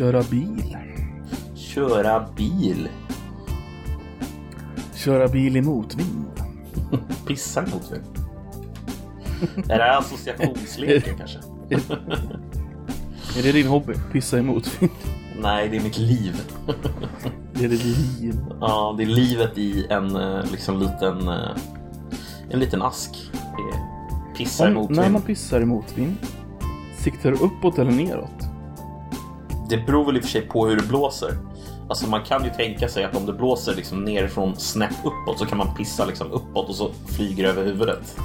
Köra bil. Köra bil. Köra bil i motvind. Pissa mot mig. Är det associationsleken kanske? Är det din hobby? Pissa i motvind? Nej, det är mitt liv. Det är ditt liv. Ja, det är livet i en eh, liksom liten, eh, en liten ask. Pissa Om, emot när man pissar i motvind, siktar du uppåt eller neråt? Det beror väl i och för sig på hur det blåser. Alltså man kan ju tänka sig att om det blåser liksom nerifrån snett uppåt så kan man pissa liksom uppåt och så flyger det över huvudet.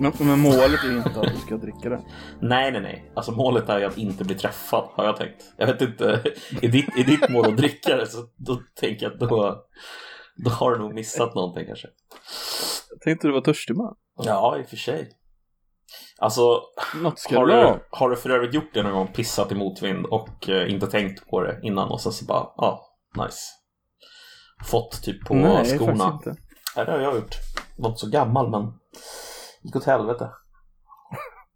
Men, men målet är ju inte att du ska dricka det. Nej, nej, nej. Alltså målet är ju att inte bli träffad, har jag tänkt. Jag vet inte, är ditt, är ditt mål att dricka det så då tänker jag att då, då har du nog missat någonting kanske. Jag tänkte du var törstig man. Ja, i och för sig. Alltså, Något ska har du ha. du, har du för övrigt gjort det någon gång? Pissat i motvind och eh, inte tänkt på det innan och sen så bara, ja, nice. Fått typ på Nej, skorna. inte. Nej, det har jag gjort. Var inte så gammal men gick åt helvete.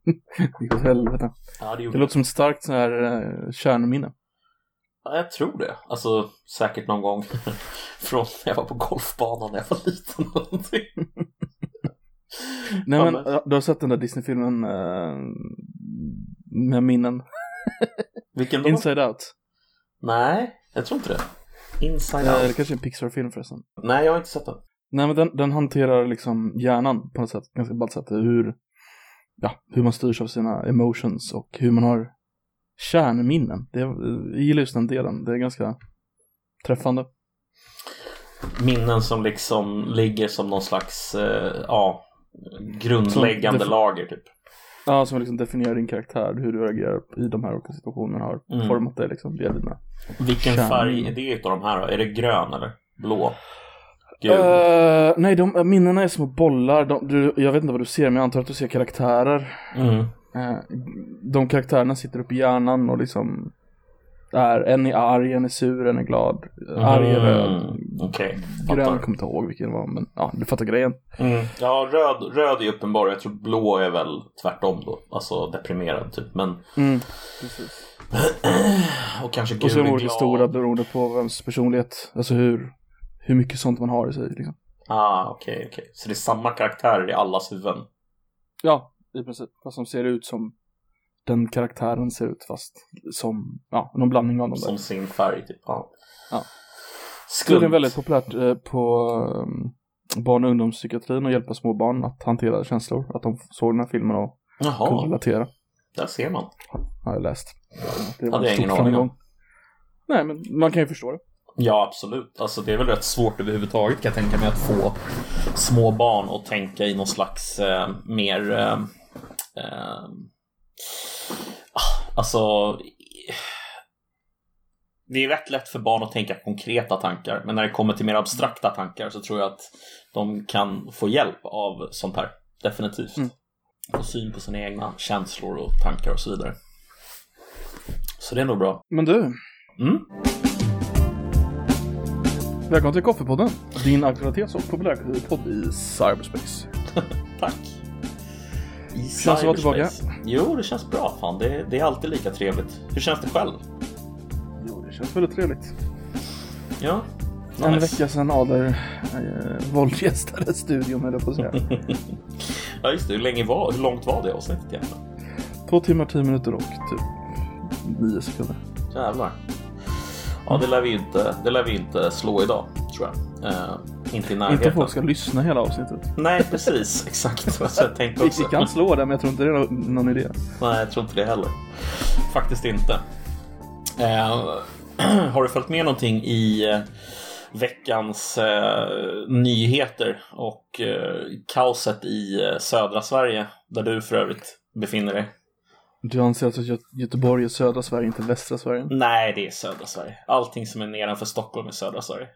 Det gick åt helvete. Ja, det Det låter som ett starkt sån här uh, kärnminne. Ja, jag tror det. Alltså säkert någon gång från när jag var på golfbanan när jag var liten Nej Ja, men, ja, du har sett den där Disney-filmen eh, med minnen? Vilken då? Inside Out. Nej, jag tror inte det. Inside Eh, Out. det kanske är en Pixar-film förresten. Nej, jag har inte sett den. Nej men den, den hanterar liksom hjärnan på något sätt, ganska ballt sätt. Hur, ja, hur man styrs av sina emotions och hur man har kärnminnen. Det, jag gillar just den delen, det är ganska träffande. Minnen som liksom ligger som någon slags, eh, ja, grundläggande Som- lager typ. Ja, som liksom definierar din karaktär, hur du reagerar i de här olika situationerna har Mm. format dig liksom via dina. Vilken Kärn. färg är det utav de här då? Är det grön eller blå? Eh, nej, de, minnena är små bollar. De, du, jag vet inte vad du ser, men jag antar att du ser karaktärer. Mm. Eh, de karaktärerna sitter upp i hjärnan och liksom är, en är arg, en är sur, en är glad. Arg är röd. Mm. Okej, Grön, jag kommer inte ihåg vilken det var, men ja, du fattar grejen. Mm. Ja, röd, röd är uppenbar. Jag tror blå är väl tvärtom då. Alltså deprimerad typ. Men, Mm, precis. och kanske gul Och så är är glad. stora beroende på vems personlighet, alltså hur, hur mycket sånt man har i sig liksom. Ah, okej, okej. Så det är samma karaktärer i allas huvuden? Ja, i princip. Fast som ser ut som den karaktären ser ut, fast som, ja, någon blandning av dem där. Som sin färg typ. Ja. Ja. Skumt. Det är väldigt populärt eh, på um, barn och ungdomspsykiatrin att hjälpa små barn att hantera känslor. Att de såg den här filmen och kunde Jaha, relatera. där ser man. Har jag läst. Det Hade var jag en ingen aning om. Nej, men man kan ju förstå det. Ja, absolut. Alltså det är väl rätt svårt överhuvudtaget kan jag tänka mig att få små barn att tänka i någon slags eh, mer... Eh, eh, alltså... Det är rätt lätt för barn att tänka konkreta tankar, men när det kommer till mer abstrakta tankar så tror jag att de kan få hjälp av sånt här. Definitivt. Mm. Få syn på sina egna känslor och tankar och så vidare. Så det är nog bra. Men du, Mm. välkommen till Koffepodden. Din aktualitets och populärkulturpodd i cyberspace. Tack. I Känns det vara tillbaka? Jo, det känns bra. Fan, det, det är alltid lika trevligt. Hur känns det själv? Jo, det känns väldigt trevligt. Ja. En nice. vecka sedan Ader eh, våldgästade studion, höll jag på att säga. Ja, just det. Hur, länge var, hur långt var det avsnittet egentligen? Två timmar, tio minuter och typ nio sekunder. Jävlar. Ja, det lär vi inte, det lär vi inte slå idag, tror jag. Eh, inte i närheten. Inte folk ska lyssna hela avsnittet. Nej, precis. Exakt vad jag tänkte också. vi kan slå det, men jag tror inte det är nå- någon idé. Nej, jag tror inte det heller. Faktiskt inte. Eh, har du följt med någonting i eh, veckans nyheter och kaoset i södra Sverige, där du för övrigt befinner dig? Du anser alltså att Gö- Göteborg är södra Sverige, inte västra Sverige? Nej, det är södra Sverige. Allting som är nedanför Stockholm är södra Sverige.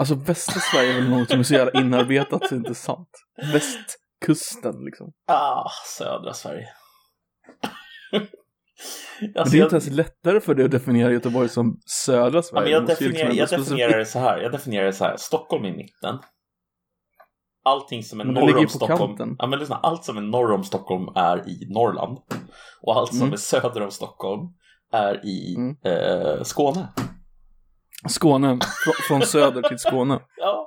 Alltså västra Sverige är väl något som är så jävla inarbetat så inte sant. Västkusten liksom. Ah, södra Sverige. Alltså, det är inte ens lättare för dig att definiera Göteborg som södra Ja, Sverige. men jag, ju definierar, liksom jag definierar det så här. Jag definierar det så här. Stockholm i mitten. Allting som är norr om Stockholm. kanten. Ja, men lyssna, allt som är norr om Stockholm är i Norrland. Och allt som Mm. är söder om Stockholm är i Mm. eh, Skåne. Skåne, från, söder till Skåne. Ja.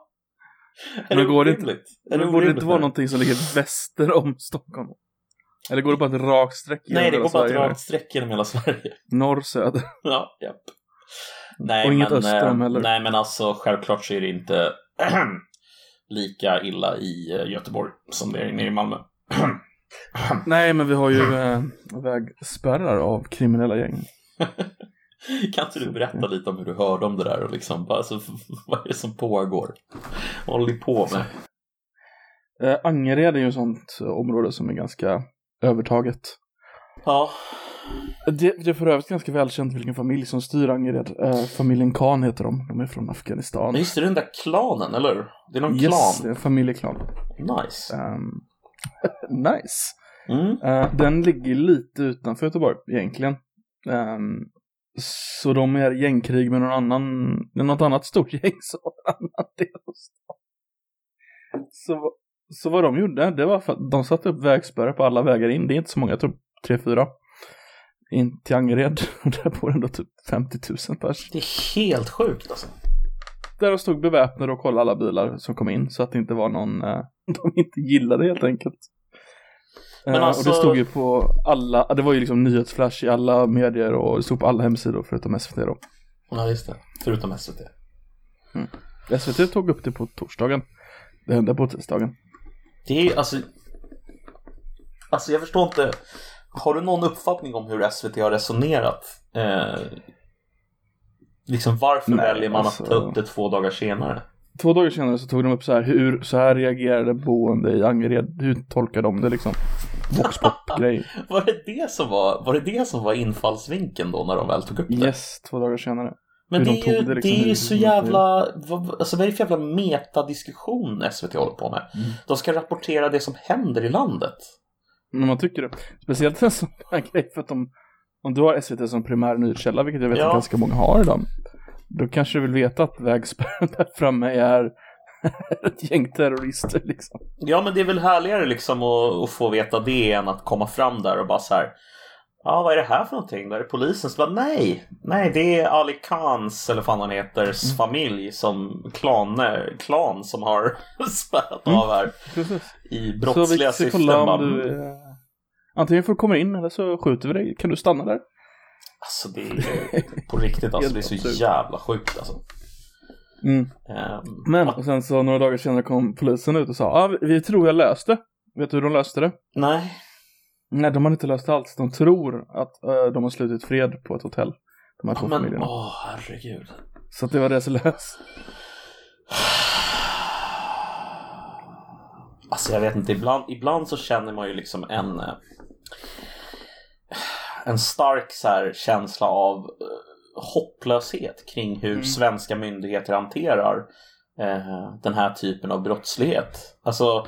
Är Men det går det inte-? Är Det borde orimligt inte vara någonting som ligger väster om Stockholm. Eller går det bara ett rakt streck Nej, det hela går bara ett Sverige? rakt streck genom hela Sverige. Norr, söder. Ja, japp. Nej, Och inget men, öster om eh, heller. Nej, men alltså självklart så är det inte lika illa i eh, Göteborg som det är nere i Malmö. Nej, men vi har ju eh, vägspärrar av kriminella gäng. Kan inte du berätta lite om hur du hörde om det där och liksom, alltså, vad är det som pågår? Vad håller ni på med? Eh, Angered är ju ett sånt eh, område som är ganska övertaget. Ja, Det, det är för övrigt ganska välkänt vilken familj som styr Angered. Eh, familjen Khan heter de. De är från Afghanistan. just det, det den där klanen, eller? Det är någon Yes, det klan? är en familjeklan. Nice. Ehm, nice. Mm. Eh, den ligger lite utanför Göteborg egentligen. Ehm, så de är gängkrig med någon annan, något annat stort gäng som en annan del av stan. Så, så vad de gjorde, det var för att de satte upp vägspärrar på alla vägar in. Det är inte så många, jag tror tre, fyra. In till Angered. Och där bor ändå typ 50 000 pers. Det är helt sjukt alltså. Där de stod beväpnade och kollade alla bilar som kom in så att det inte var någon eh, de inte gillade helt enkelt. Men alltså- Och det stod ju på alla, det var ju liksom nyhetsflash i alla medier och det stod på alla hemsidor förutom SVT då. Ja, just det. Förutom SVT. SVT tog upp det på torsdagen. Det hände på tisdagen. Det är alltså... Alltså jag förstår inte. Har du någon uppfattning om hur SVT har resonerat? Eh, liksom varför Nej, väljer man alltså- att ta upp det två dagar senare? Två dagar senare så tog de upp så här, hur, så här reagerade boende i Angered, hur tolkar de det liksom? Voxpop-grej. Var det det som var, var det det som var infallsvinkeln då när de väl tog upp det? Yes, två dagar senare. Men det de är ju, det liksom, det är ju så jävla, vad, alltså vad är det för jävla metadiskussion SVT håller på med? Mm. De ska rapportera det som händer i landet. Men man tycker det. Speciellt en sån här grej för att de, om du har SVT som primär nyhetskälla, vilket jag vet Ja. att ganska många har idag, då kanske du vill veta att vägspärren där framme är ett gäng terrorister liksom. Ja, men det är väl härligare liksom att, att få veta det än att komma fram där och bara så här. Ja, vad är det här för någonting? Då är polisen som bara nej, nej, det är Ali Khans, eller vad han heter, Mm. familj som klan, klan som har spärrat Mm. av här Precis. i Så brottsliga vi ska syften. kolla om du, mm. eh, antingen får du komma in eller så skjuter vi dig. Kan du stanna där? Alltså det är på riktigt alltså, det är så jävla sjukt alltså. Mm. Ehm, Men, och sen så några dagar senare kom polisen ut och sa, ja, vi, tror jag löste. Vet du hur de löste det? nej, Nej, de har inte löst det alls. De tror att eh, de har slutit fred på ett hotell. De här två men familjerna. åh herregud. Så att det var deras lös. Alltså jag vet inte, ibland, ibland så känner man ju liksom en eh, en stark så här, känsla av eh, hopplöshet kring hur Mm. svenska myndigheter hanterar eh, den här typen av brottslighet. Alltså,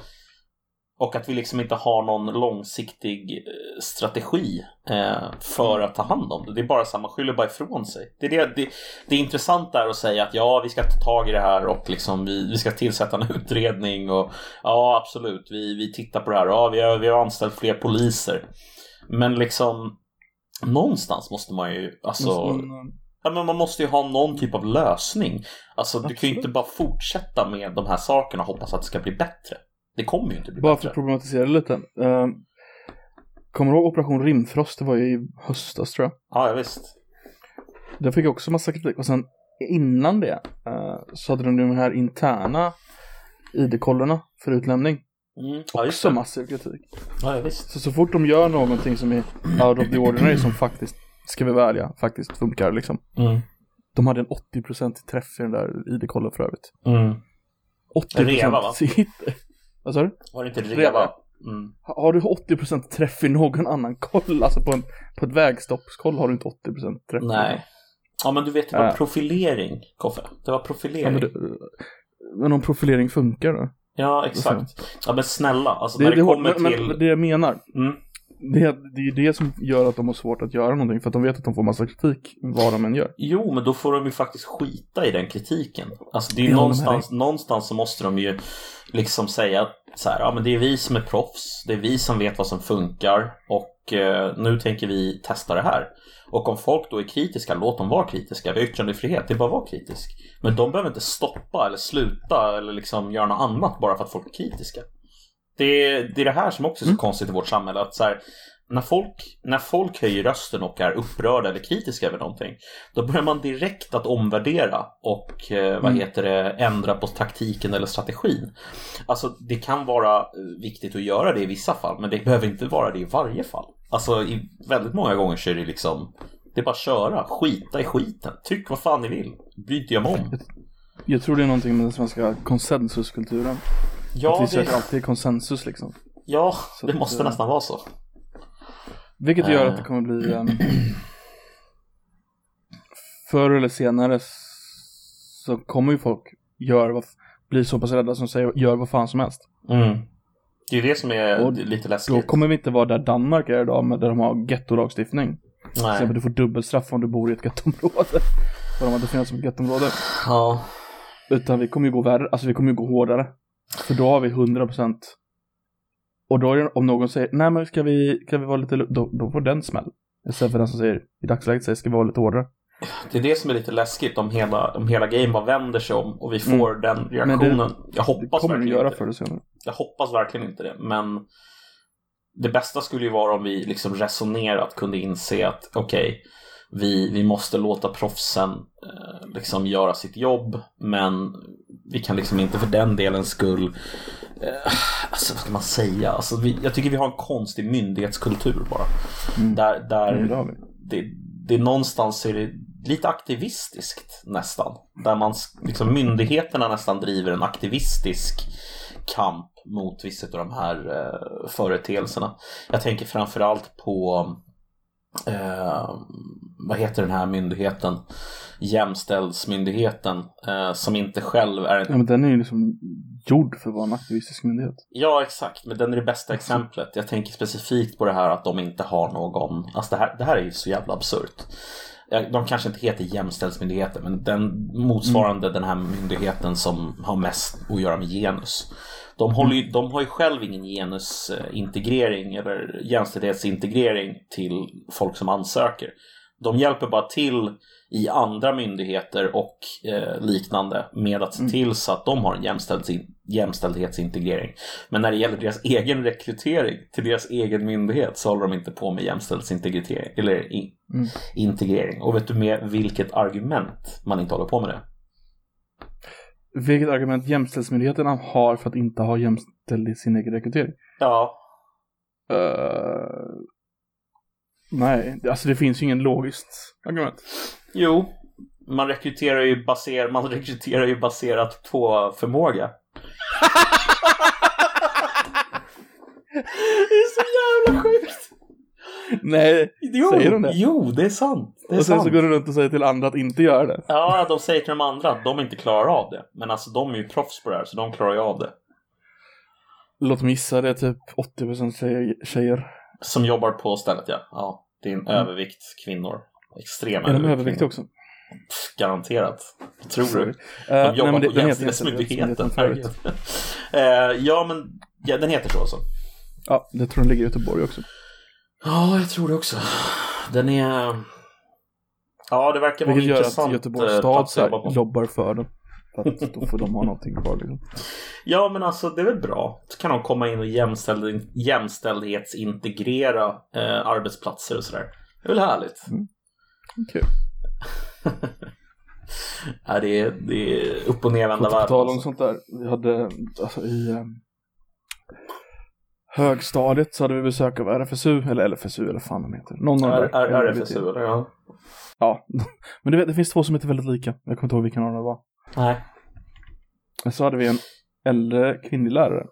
och att vi liksom inte har någon långsiktig eh, strategi eh, för att ta hand om det. Det är bara så här, man skyller bara ifrån sig. Det är, det, det, det är intressant där att säga att ja, vi ska ta tag i det här och liksom vi, vi ska tillsätta en utredning och ja, absolut, vi, vi tittar på det här. Ja, vi har, vi har anställt fler poliser. Men liksom någonstans måste man ju, alltså, man, eh, ja, men man måste ju ha någon typ av lösning. Alltså, du kan ju Absolut. inte bara fortsätta med de här sakerna och hoppas att det ska bli bättre. Det kommer ju inte bli bara för bättre. att problematisera lite. Uh, kommer du ihåg Operation Rimfrost? Det var ju i höstas tror jag. Ja, ja, visst. Det fick också massa kritik. Och sen innan det eh, så hade de de här interna ID-kollerna för utlämning. Mm, ja, Också massiv kritik. Ja, ja, visst. Så så fort de gör någonting som är out of the ordinary som faktiskt, ska vi vara ärliga, faktiskt funkar liksom. Mm. De hade en 80% träff i den där ID-kollen för övrigt. Mm. 80% Reva, va? Vad sa du? Var det inte Reva. Reva? Mm. Ha- Har du 80% träff i någon annan koll, alltså på, en, på ett vägstoppskoll har du inte 80% träff. Nej. Ja, men du vet, det var Äh. profilering, Koffe. Det var Ja, profilering. men, Ja, det, men om profilering funkar då? Exakt. Ja, men snälla, alltså Det, när det, det, kommer men, till... men det jag menar, Mm. det, det är ju det som gör att de har svårt att göra någonting, för att de vet att de får massa kritik vad de än gör. Jo, men då får de ju faktiskt skita i den kritiken. Alltså det är ju Jag håller med någonstans, någonstans så måste de ju liksom säga att så här, ja men det är vi som är proffs, det är vi som vet vad som funkar och nu tänker vi testa det här. Och om folk då är kritiska, låt dem vara kritiska. Vi har yttrandefrihet, det är bara att vara kritisk. Men de behöver inte stoppa eller sluta eller liksom göra något annat bara för att folk är kritiska. Det är det, är det här som också är så Mm. konstigt i vårt samhälle. Att så här, när, folk, när folk höjer rösten och är upprörda eller kritiska över någonting då börjar man direkt att omvärdera och eh, vad Mm. heter det, ändra på taktiken eller strategin. Alltså det kan vara eh, viktigt att göra det i vissa fall men det behöver inte vara det i varje fall. Alltså i väldigt många gånger så är det liksom det är bara att köra, skita i skiten, tyck vad fan ni vill, bry inte jag om. Jag tror det är någonting med den svenska konsensuskulturen. att Ja, vi det, söker alltid konsensus liksom. ja, Så det att, måste eh, nästan vara så. Vilket gör Eh. att det kommer bli en... Förr eller senare så kommer ju folk göra vad, bli så pass rädda som säger gör vad fan som helst. Mm. Det är ju det som är Och lite Då läskigt. kommer vi inte vara där Danmark är idag, med där de har gettolagstiftning. Till Nej. exempel du får dubbelstraff om du bor i ett gettområde. Vad de har definierat som ett gettområde. Ja. Utan vi kommer ju gå värre, alltså vi kommer ju gå hårdare. För då har vi 100% Och då är det, om någon säger, nej men ska vi, ska vi vara lite, lu-" då, då får den smäll. Istället för den som säger, i dagsläget säger, ska vi vara lite hårdare. Det är det som är lite läskigt om hela, om hela grejen bara vänder sig om och vi får den Men reaktionen. jag Det hoppas kommer den verkligen göra inte. förr eller senare. Jag hoppas verkligen inte det. Men det bästa skulle ju vara om vi liksom resonerat kunde inse att okej, vi, vi måste låta proffsen eh, liksom göra sitt jobb. Men vi kan liksom inte för den delens skull Alltså vad ska man säga? Alltså, vi, jag tycker vi har en konstig myndighetskultur bara. Mm. Där, där Mm, det det, det någonstans är det lite aktivistiskt nästan. Där man liksom myndigheterna nästan driver en aktivistisk kamp mot vissa av de här eh, företeelserna. Jag tänker framförallt på eh, vad heter den här myndigheten? Jämställdhetsmyndigheten eh, som inte själv är en Ja men den är ju liksom gjord för att vara en aktivistisk myndighet. Ja, exakt. Men den är det bästa exemplet. Jag tänker specifikt på det här att de inte har någon... Alltså det här, det här är ju så jävla absurt. De kanske inte heter Jämställdhetsmyndigheten, men den motsvarande den här myndigheten som har mest att göra med genus. De, håller ju, de har ju själv ingen genusintegrering eller jämställdhetsintegrering till folk som ansöker. De hjälper bara till i andra myndigheter och eh, liknande med att se till så att de har en jämställdhets- jämställdhetsintegrering. Men när det gäller deras egen rekrytering till deras egen myndighet så håller de inte på med jämställdhetsintegrering eller i, Mm. integrering. Och vet du med vilket argument man inte håller på med det? Vilket argument jämställdhetsmyndigheten har för att inte ha jämställd i sin egen rekrytering? Ja, Uh, nej, alltså det finns ju ingen logiskt argument. Jo. Man rekryterar ju, baser, man rekryterar ju baserat på förmåga. det är så jävla sjukt! Nej, Jo, Säger de det? jo det är sant. Det är och sen sant. så går du runt och säger till andra att inte göra det. Ja, de säger till de andra att de inte klarar av det. Men alltså de är ju proffs på det här, så de klarar ju av det. Låt mig gissa, det är typ 80% tjejer. Som jobbar på stället, ja. ja det är en övervikt kvinnor. Extrem Mm. Är de övervikt överviktiga också? Garanterat. Tror du? Eh, De nej, jobbar det- på den Jämställdhetsmyndigheten. Eh, ja, men ja, den heter så alltså. Ja, det tror jag ligger i Göteborg också. Ja, jag tror det också. Den är... Ja, det verkar vara en Vilket gör intressant att Göteborgs eh, stad plats så att här, jobba på. jobbar för. För att då får de ha någonting kvar liksom. Ja, men alltså det är väl bra. Så kan de komma in och jämställd, jämställdhetsintegrera eh, arbetsplatser och sådär. Det är väl härligt. Okej. Ja, det, är, det är upp och nervända På världen. tal om sånt där. Vi hade, alltså i eh, högstadiet så hade vi besök av RFSU, eller LFSU eller fan de heter. Någon av R-. R- RFSU, eller? Ja. Ja, men det, det finns två som heter väldigt lika. Jag kommer inte ihåg vilken av dem det var. Nej. Men så hade vi en äldre kvinnlig lärare.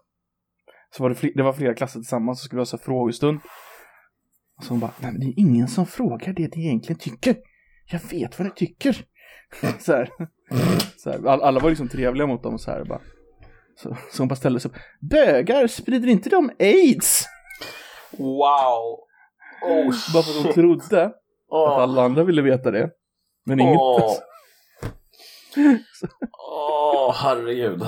Så var det, fler, det var flera klasser tillsammans så skulle vi ha så frågestund. Och så hon bara, nej men det är ingen som frågar det ni egentligen tycker. Jag vet vad ni tycker. så här. Så här. All, alla var liksom trevliga mot dem så här bara. Så, så hon bara ställde sig upp. Bögar, sprider inte de aids? Wow! Oh, Bara för att de trodde att Åh. alla andra ville veta det. Men inget. Åh, Åh, herregud.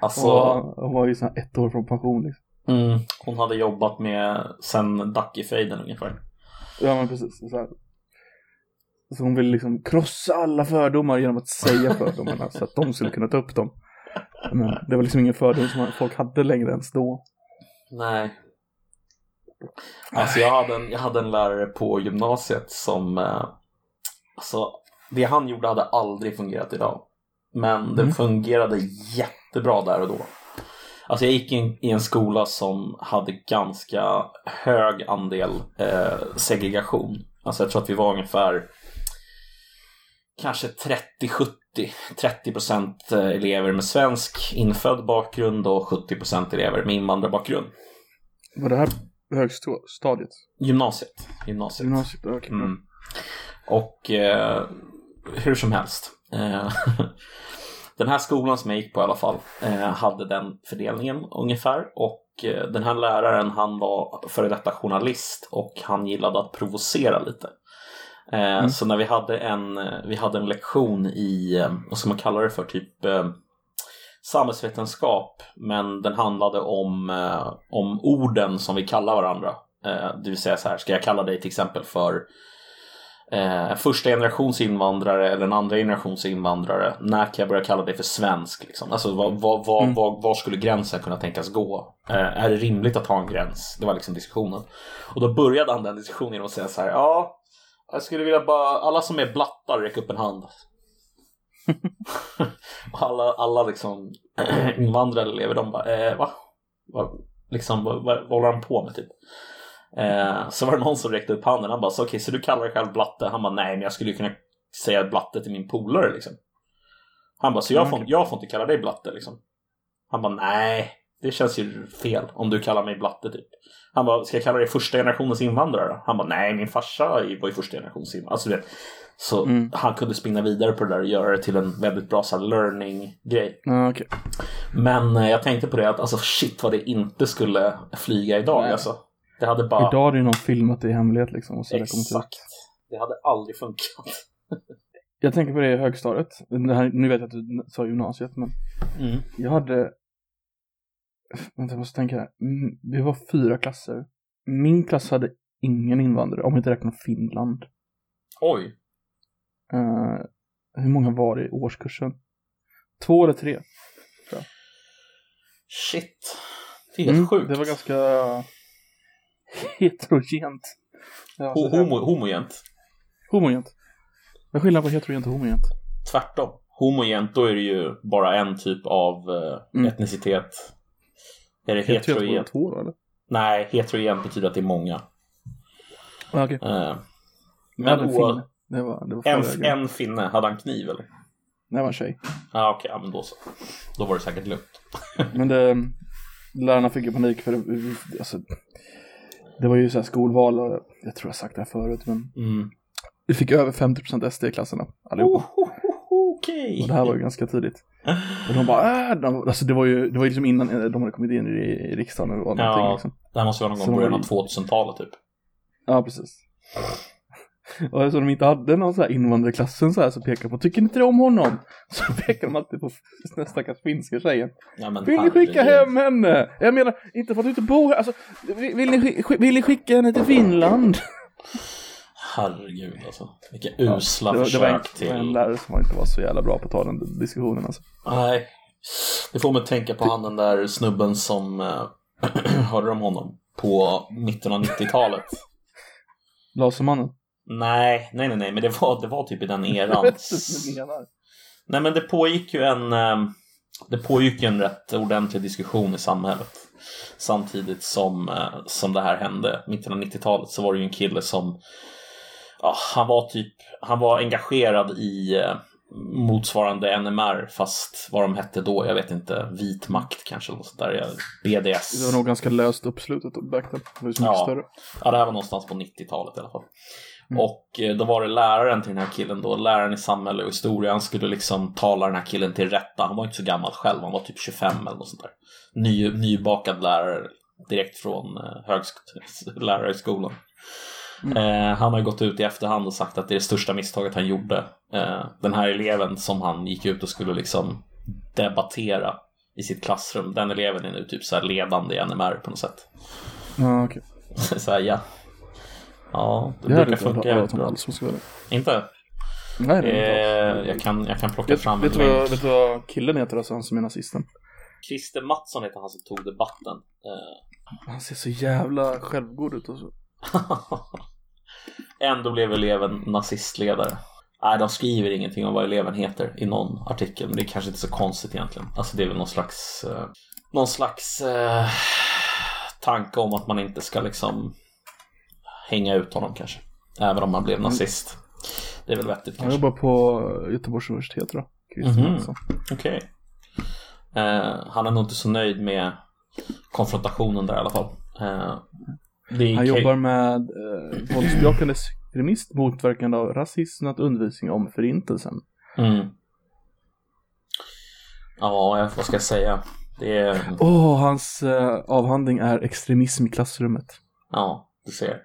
Alltså, hon var ju så här ett år från pension liksom. Mm. Hon hade jobbat med sen Ducky-fejden ungefär. Ja men precis. Så, här. så hon ville liksom krossa alla fördomar genom att säga fördomarna så att de skulle kunna ta upp dem. Men det var liksom ingen fördom som folk hade längre ens då. Nej. Alltså jag hade en, jag hade en lärare på gymnasiet som eh, Alltså det han gjorde hade aldrig fungerat idag. Men det Mm. fungerade jättebra där och då. Alltså jag gick in i en skola som hade ganska hög andel eh, segregation. Alltså jag tror att vi var ungefär kanske 30-70. 30 procent eh, elever med svensk infödd bakgrund och 70 procent elever med invandrarbakgrund. Var det här högstadiet? Gymnasiet. Gymnasiet. Gymnasiet? Okej. Mm. Och eh, hur som helst. Eh, den här skolan som jag gick på i alla fall eh, hade den fördelningen ungefär. Och eh, den här läraren han var före detta journalist och han gillade att provocera lite. Eh, Mm. Så när vi hade en, vi hade en lektion i, vad ska man kalla det för, typ samhällsvetenskap. Men den handlade om, om orden som vi kallar varandra. Det vill säga så här, ska jag kalla dig till exempel för eh, första generations invandrare eller en andra generations invandrare. När kan jag börja kalla dig för svensk? Liksom? Alltså vad, vad, vad, Mm. var skulle gränsen kunna tänkas gå? Eh, är det rimligt att ha en gräns? Det var liksom diskussionen. Och då började han den diskussionen genom att säga så här, ja, jag skulle vilja bara, alla som är blattar, räck upp en hand. Alla, alla liksom invandrare elever, de bara, eh, va? va? Liksom, vad, vad, vad håller han på med typ? Eh, så var det någon som räckte upp handen. Han bara, så, okej, så du kallar dig själv blatte? Han bara, nej, men jag skulle ju kunna säga blatte till min polare liksom. Han bara, så jag, Mm, får, jag får inte kalla dig blatte liksom. Han bara, nej, det känns ju fel om du kallar mig blatte typ. Han bara, ska jag kalla dig första generationens invandrare då? Han bara, nej, min farsa var ju första generationens invandrare. Alltså, så Mm. han kunde spinna vidare på det där och göra det till en väldigt bra så learning-grej. Ja, okej. Men eh, jag tänkte på det att alltså shit vad det inte skulle flyga idag Nej. alltså. Det hade bara... Idag är det ju någon filmat i hemlighet liksom. Och så det. Exakt. Det hade aldrig funkat. Jag tänker på det i högstadiet. Det här, nu vet jag att du sa gymnasiet men Mm. jag jag hade Vänta jag måste tänka här. Mm, Vi var fyra klasser. Min klass hade ingen invandrare om vi inte räknar Finland. Oj. Eh, hur många var det i årskursen? Två eller tre? Shit. Det är helt Mm, sjukt. Det var ganska heterogent. Ja, Ho- homo, homogent. homogent. Vad är skillnaden på heterogent och homogent? Tvärtom. Homogent, då är det ju bara en typ av eh, Mm. etnicitet. Är det Heterogent då eller? Nej, heterogent betyder att det är många. Ja, okej. Eh, Men men en finne. Det var, det var en, en finne, hade han kniv eller? Det var en tjej. Ja, okej, ja, men då så. Då var det säkert lugnt. Men det, lärarna fick ju panik för det, alltså, det var ju så här skolval och jag tror jag sagt det här förut men Mm. vi fick över 50% SD i klasserna allihopa. Oh, Okej. Och det här var ju ganska tidigt. Och de bara äh, de, alltså det var ju, det var ju liksom innan eh, de hade kommit in i, i riksdagen eller någonting Ja. liksom. Det här måste vara någon gång i början av 2000-talet typ. Ja, precis. Och eftersom de inte hade någon så här invandrarklassen så här så pekade på, tycker ni inte om honom? Så pekade de alltid på den stackars finska tjejen. Ja, Vill ni skicka hem henne? Jag menar, inte för att du inte bor här, alltså, vill, vill, ni, vill ni skicka henne till Finland? Herregud alltså. Vilka usla det, var, det försök var en, till... det var en lärare som inte var så jävla bra på att ta den diskussionen alltså. Nej. Det får mig att tänka på han den där snubben som... Uh, hörde om honom? På mitten av 90-talet. Lasermannen. Nej, nej, nej, nej, men det var, det var typ i den eran. Nej, men det pågick ju en... ehm, det pågick ju en rätt ordentlig diskussion i samhället. Samtidigt som, eh, som det här hände. Mitten av 90-talet så var det ju en kille som... Ja, han var typ... Han var engagerad i eh, motsvarande NMR fast vad de hette då, jag vet inte. Vit makt kanske eller sånt där. BDS. Det var nog ganska löst uppslutet back then. Det var ju så mycket Ja. större. Ja, det här var någonstans på 90-talet i alla fall. Mm. Och eh, då var det läraren till den här killen då, läraren i samhälle och historia, han skulle liksom tala den här killen till rätta. Han var inte så gammal själv, han var typ 25 eller något sånt där. Ny, nybakad lärare direkt från eh, högsk- lärarhögskolan. Mm. Eh, han har gått ut i efterhand och sagt att det är det största misstaget han gjorde. Eh, den här eleven som han gick ut och skulle liksom debattera i sitt klassrum. Den eleven är nu typ så ledande i NMR på något sätt. Så här, ja. Ja, det, hade brukar inte funka jävligt bra. alls, jag säga. Inte? Nej, det är inte. Eh, jag, kan, jag kan plocka Vet, fram vet, en vad, vet du vad killen heter alltså, han som är nazisten? Christer Mattsson heter han som tog debatten. Eh, Han ser så jävla självgod ut och så. Ändå blev eleven nazistledare. Nej, de skriver ingenting om vad eleven heter i någon artikel, men det är kanske inte så konstigt egentligen. Alltså det är väl någon slags, eh, någon slags eh, tanke om att man inte ska liksom hänga ut honom kanske. Även om man blev nazist. Det är väl vettigt Han kanske. jobbar på Göteborgs universitet då. Mhm. Mattsson. Okej. Eh, han är nog inte så nöjd med konfrontationen där i alla fall. Eh, Han jobbar med eh, våldsbejakande extremist, motverkande av rasism och undervisning om förintelsen. Mm. Ja, jag- vad ska jag säga? Det är... Åh, hans eh, avhandling är extremism i klassrummet. Ja, du ser.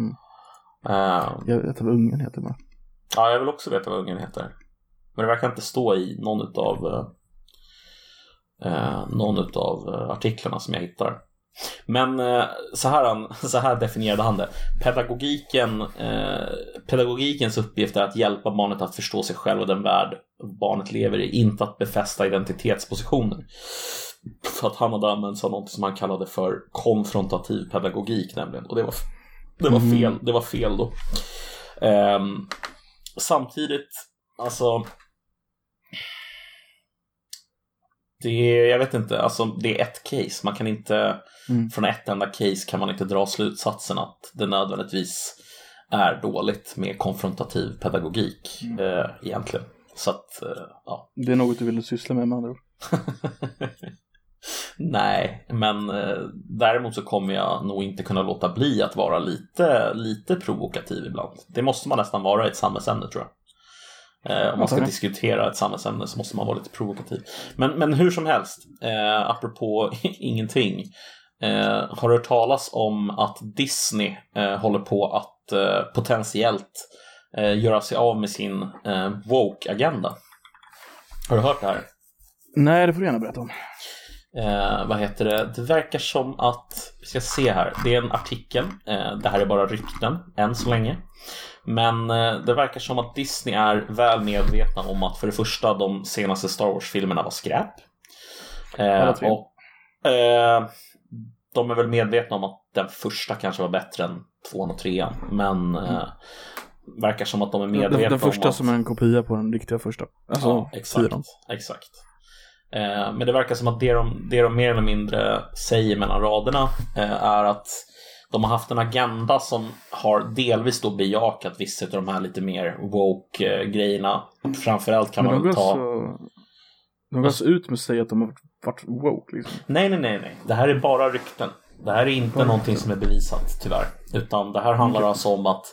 Mm. Eh, Jag vet vad ungen heter bara. ja, jag vill också veta vad ungen heter. Men det verkar inte stå i någon utav eh, eh, någon utav eh, artiklarna som jag hittar. Men eh, så, här, han- så här definierade han det. Pedagogiken, eh, pedagogikens uppgift är att hjälpa barnet att förstå sig själv och den värld barnet lever i, inte att befästa identitetspositioner. För att han hade använt sig av något som han kallade för konfrontativ pedagogik nämligen. Och det var, det var Mm. fel. Det var fel då. Ehm, samtidigt, alltså det är, jag vet inte, alltså det är ett case. Man kan inte, Mm. från ett enda case kan man inte dra slutsatsen att det nödvändigtvis är dåligt med konfrontativ pedagogik eh, egentligen. Så att, eh, ja. Det är något du vill syssla med med andra ord. Nej, men eh, däremot så kommer jag nog inte kunna låta bli att vara lite, lite provokativ ibland. Det måste man nästan vara i ett samhällsämne tror jag. Eh, om man ska diskutera ett samhällsämne så måste man vara lite provokativ. Men, men hur som helst, eh, apropå ingenting. Eh, har du hört talas om att Disney eh, håller på att eh, potentiellt eh, göra sig av med sin woke-agenda? Har du hört det här? Nej, det får du gärna berätta om. Eh, vad heter det? Det verkar som att, vi ska se här, det är en artikel. Eh, det här är bara rykten än så länge. Men eh, det verkar som att Disney är väl medvetna om att för det första de senaste Star Wars-filmerna var skräp. Eh, och, eh, de är väl medvetna om att den första kanske var bättre än tvåan och trean. Men eh, verkar som att de är medvetna Den, den om första att... som är en kopia på den riktiga första. Alltså, Ja, exakt. fyran. exakt. Eh, men det verkar som att det de, det de mer eller mindre säger mellan raderna eh, är att de har haft en agenda som har delvis då bejakat vissa av de här lite mer woke-grejerna. Framförallt kan Men man väl ta... alltså, de går alltså ut med att säga att de har varit woke liksom. Nej, nej, nej, nej. Det här är bara rykten. Det här är inte Mm. någonting som är bevisat, tyvärr. Utan det här handlar alltså om att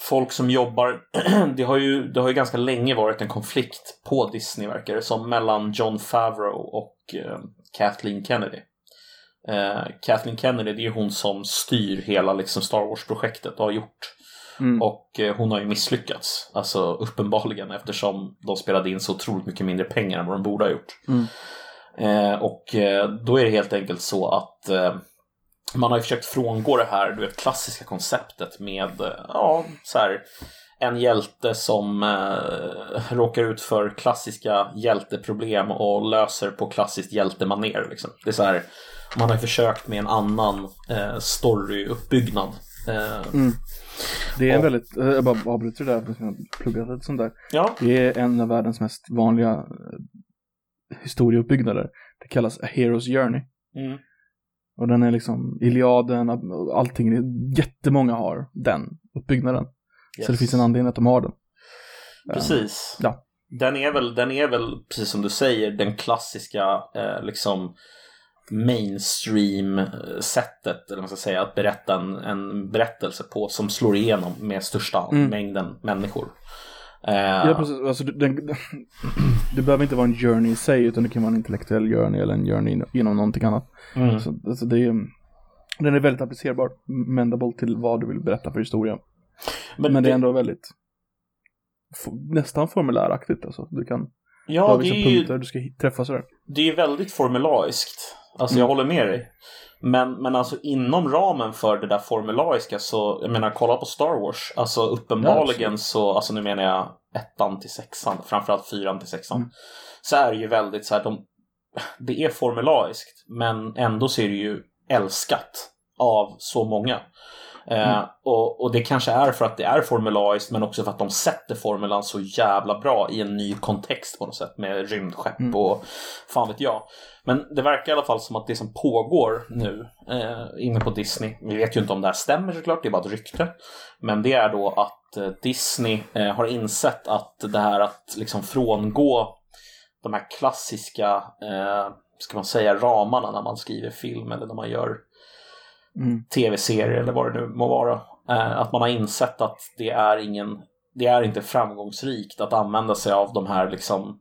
folk som jobbar... det, har ju, det har ju ganska länge varit en konflikt på Disney, verkar det som, mellan John Favreau och eh, Kathleen Kennedy. Eh, Kathleen Kennedy, det är hon som styr hela liksom, Star Wars-projektet och har gjort. Mm. Och eh, hon har ju misslyckats, alltså uppenbarligen, eftersom de spelade in så otroligt mycket mindre pengar än vad de borde ha gjort. Mm. Eh, och eh, då är det helt enkelt så att eh, man har ju försökt frångå det här du vet, klassiska konceptet med eh, ja, så här, en hjälte som eh, råkar ut för klassiska hjälteproblem och löser på klassiskt hjältemaner. Liksom. Det är så här, man har ju försökt med en annan eh, storyuppbyggnad. Eh, Mm. Det är en väldigt, eh, jag bara avbryter det där, för jag lite sånt där. ja, Det är en av världens mest vanliga eh, historieuppbyggnader. Det kallas A Hero's Journey. mm, Och den är liksom Iliaden, allting, jättemånga har den uppbyggnaden. Så det yes. finns en anledning att de har den. Precis. Ja. Den, är väl, den är väl, precis som du säger, den klassiska eh, liksom mainstream-sättet, eller vad man ska säga, att berätta en, en berättelse på som slår igenom med största Mm. mängden människor. Eh, Ja, precis. Alltså, den, det behöver inte vara en journey i sig, utan det kan vara en intellektuell journey eller en journey genom någonting annat. mm, Så, alltså, det är, den är väldigt applicerbar, mendable till vad du vill berätta för historia. Men, det är ändå väldigt, nästan formuläraktigt alltså. Du kan, har Ja, det vissa är ju punkter du ska träffa sådär. det är väldigt formulaiskt. Alltså jag håller med dig. Men, men alltså inom ramen för det där formulariska så, jag menar kolla på Star Wars. Alltså uppenbarligen så, alltså nu menar jag ettan till sexan, framförallt fyran till sexan. Mm. Så är det ju väldigt så här, de, det är formulariskt men ändå så är det ju älskat av så många. Eh, Mm. och, och det kanske är för att det är formulariskt men också för att de sätter formulan så jävla bra i en ny kontext på något sätt med rymdskepp Mm. och fan vet jag. Men det verkar i alla fall som att det som pågår nu eh, inne på Disney, vi vet ju inte om det här stämmer såklart, det är bara ett rykte. Men det är då att eh, Disney eh, har insett att det här att liksom frångå de här klassiska, eh, ska man säga, ramarna när man skriver film eller när man gör Mm. tv-serier eller vad det nu må vara. Eh, att man har insett att det är ingen, det är inte framgångsrikt att använda sig av de här liksom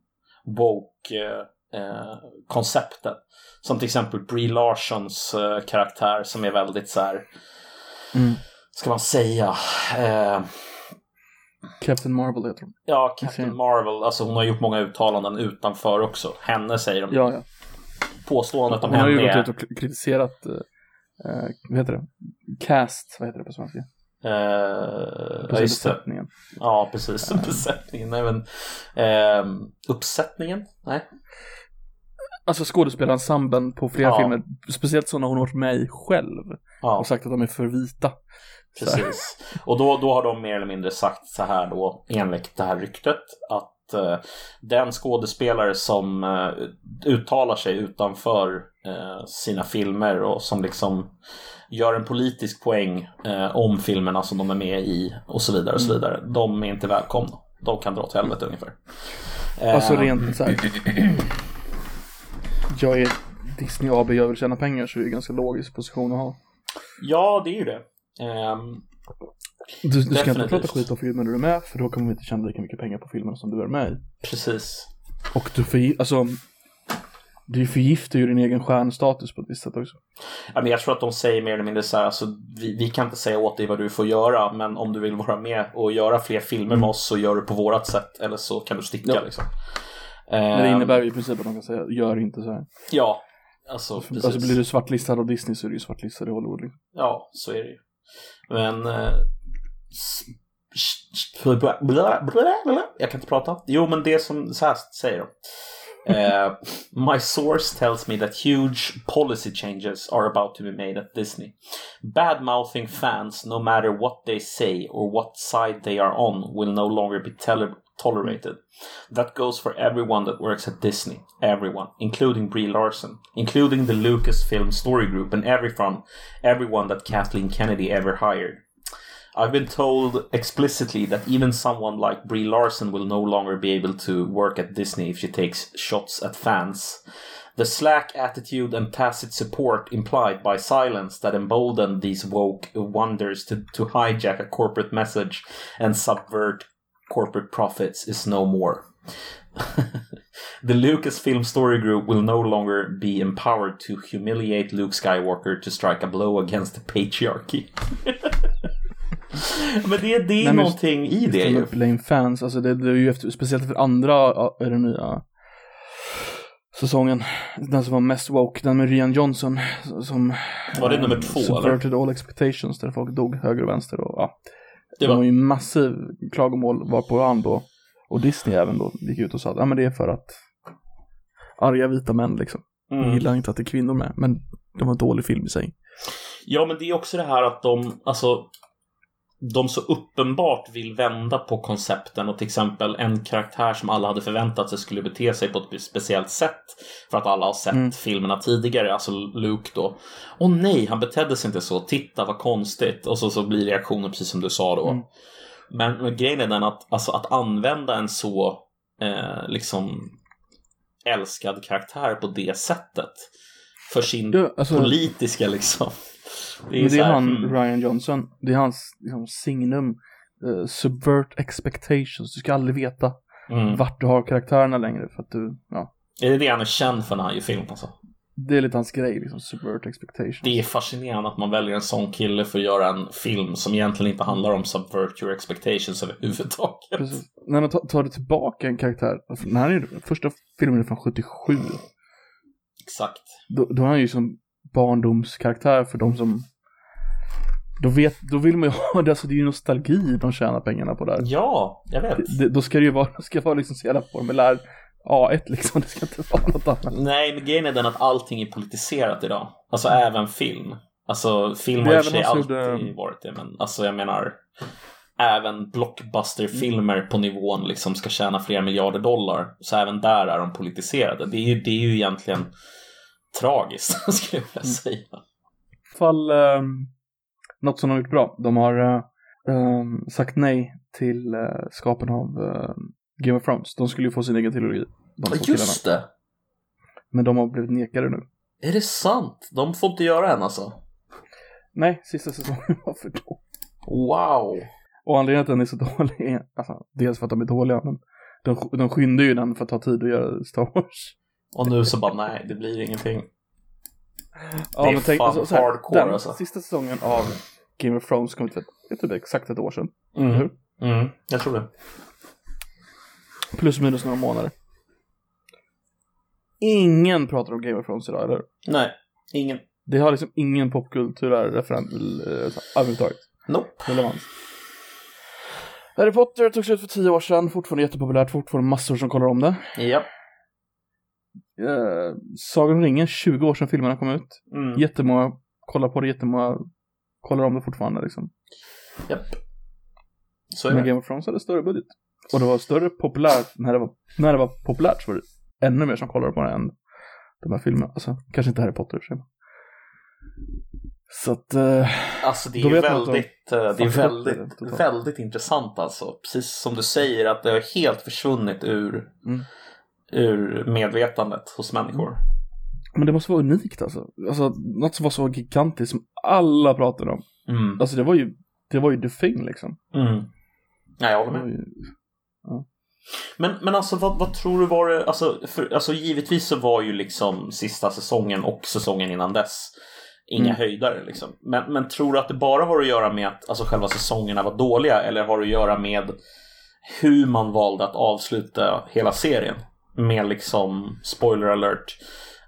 woke-koncepten. Som till exempel Brie Larsons eh, karaktär som är väldigt så här, Mm. ska man säga, eh, Captain Marvel heter de. ja, Captain. Marvel, alltså hon har gjort många uttalanden utanför också. Henne säger de. Ja, ja. Påståendet om Hon har ju henne gått ut och kritiserat, eh, eh, vad heter det? Cast, vad heter det på svenska? Eh, ja, just det. besättningen. Ja, precis. Besättningen. Nej, men, ehm, uppsättningen? Nej. Alltså skådespelarensemblen på flera Ja. filmer, speciellt sådana hon har varit med i själv Ja, och sagt att de är för vita. Precis. Och då, då har de mer eller mindre sagt så här då, enligt det här ryktet, att eh, den skådespelare som eh, uttalar sig utanför eh, sina filmer och som liksom gör en politisk poäng eh, om filmerna som de är med i och så vidare och så vidare. De är inte välkomna. De kan dra åt helvete ungefär. Alltså Eh, rent så här. Jag är Disney AB, jag vill tjäna pengar så är det en ganska logisk position att ha. Ja, det är ju det. Ehm, Du, du ska inte prata skit om filmen du är med för då kommer vi inte tjäna lika mycket pengar på filmen som du är med i. precis. Och du förgi- alltså du förgiftar ju din egen stjärnstatus på ett visst sätt också. Ja, men jag tror att de säger mer eller mindre så här, alltså, vi, vi kan inte säga åt dig vad du får göra, men om du vill vara med och göra fler filmer med oss så gör du på vårat sätt, eller så kan du sticka Ja. liksom. Men det Ehm, innebär ju i princip att de kan säga gör inte så här. Ja, alltså precis. Alltså blir du svartlistad av Disney så är du ju svartlistad i Hollywood. Liksom. Ja, så är det ju. Men... Eh. Jag kan inte prata. Jo, men det som så här säger de. Eh, my source tells me that huge policy changes are about to be made at Disney. Bad mouthing fans, no matter what they say or what side they are on, will no longer be tele- tolerated. That goes for everyone that works at Disney. Everyone, including Brie Larson, including the Lucasfilm Story Group, and everyone, everyone that Kathleen Kennedy ever hired. I've been told explicitly that even someone like Brie Larson will no longer be able to work at Disney if she takes shots at fans. The slack attitude and tacit support implied by silence that emboldened these woke wonders to, to hijack a corporate message and subvert corporate profits is no more. the Lucasfilm Story Group will no longer be empowered to humiliate Luke Skywalker to strike a blow against the patriarchy. men det, det är men någonting i det Ställa ju. upp lame fans, alltså det, det är ju efter, speciellt för andra är den nya säsongen. Den som var mest woke, den med Rian Johnson. Som Var det eh, nummer två, eller? Subverted all expectations där folk dog höger och vänster och ja. Det Det var- var ju massiv klagomål var på han då. Och Disney även då gick ut och sa att ja men det är för att arga vita män liksom. Jag Mm. gillar inte att det är kvinnor med, men det var en dålig film i sig. Ja, men det är också det här att de, alltså, de så uppenbart vill vända på koncepten och till exempel en karaktär som alla hade förväntat sig skulle bete sig på ett speciellt sätt för att alla har sett Mm. filmerna tidigare, alltså Luke då. Åh nej, han betedde sig inte så, titta vad konstigt. Och så, så blir reaktionen precis som du sa då. Mm. Men, men grejen är den att, alltså, att använda en så eh, liksom älskad karaktär på det sättet för sin Ja, alltså- politiska liksom. Det är, så det är han, hmm. Ryan Johnson, det är hans liksom, signum. eh, subvert expectations, du ska aldrig veta Mm. vart du har karaktärerna längre för att du, ja. Är det det han är känd för när han gör film alltså? det är lite hans grej, liksom subvert expectations. Det är fascinerande att man väljer en sån kille för att göra en film som egentligen inte handlar om subvert your expectations överhuvudtaget. Precis. När man tar, det tillbaka en karaktär, alltså, när han är, första filmen är från 77, Exakt. då, då är han ju som barndomskaraktär för de som då, vet, då vill man ju ha det, alltså det är ju nostalgi de tjänar pengarna på där. Ja, jag vet. Det, då ska det ju vara, det ska vara liksom så jävla formulär A1 liksom, det ska inte vara något annat. Nej, men grejen är den att allting är politiserat idag. Alltså även film. Alltså film Det har i och för sig alltid gjorde- varit det, men alltså jag menar även blockbusterfilmer på nivån liksom ska tjäna flera miljarder dollar. Så även där är de politiserade. Det är ju, det är ju egentligen tragiskt, skulle jag vilja säga. I alla fall eh, något som de har gjort bra. De har eh, eh, sagt nej till eh, skapen av eh, Game of Thrones. De skulle ju få sin egen trilogi. De två killarna. det! Men de har blivit nekade nu. Är det sant? De får inte göra en alltså? Nej, sista säsongen var för dålig. Wow! Och anledningen till att den är så dålig är, alltså, dels för att de är dåliga, men de, de skyndar ju den för att ta tid att göra Star Wars. Och nu så bara nej, det blir ingenting. Ja, Det är fan så här, hardcore, den alltså. sista säsongen av Game of Thrones kom ut för jag tror det är exakt ett år sedan. Mm. Hur? Mm, jag tror det. Plus minus några månader. Ingen pratar om Game of Thrones idag, eller Nej, ingen. Det har liksom ingen popkulturell referens eh, överhuvudtaget. Nope. Relevans. Harry Potter tog slut för tio år sedan, fortfarande jättepopulärt, fortfarande massor som kollar om det. Japp. Eh, Sagan om ringen, 20 år sedan filmerna kom ut. Mm. Jättemånga kollar på det, jättemånga kollar om det fortfarande liksom. Japp. Så är Men det. Game of Thrones hade större budget. Och det var större populärt, när det var, när det var populärt så var det ännu mer som kollade på det än de här filmerna. Alltså, kanske inte Harry Potter i och för sig. Så att, eh, Alltså det är väldigt, eh, det är väldigt, väldigt intressant alltså. Precis som du säger att det har helt försvunnit ur, Mm. Ur medvetandet hos människor. men det måste vara unikt alltså. Alltså, något som var så gigantiskt som alla pratade om. Mm. Alltså det var ju, det var ju the thing liksom. Mm. Nej, jag håller med. ju, Men, men alltså vad, vad tror du var det, alltså, för, alltså givetvis så var ju liksom sista säsongen och säsongen innan dess inga Mm. höjdare liksom. Men, men tror du att det bara har att göra med att alltså, själva säsongerna var dåliga eller har det att göra med hur man valde att avsluta hela serien? Med liksom, spoiler alert,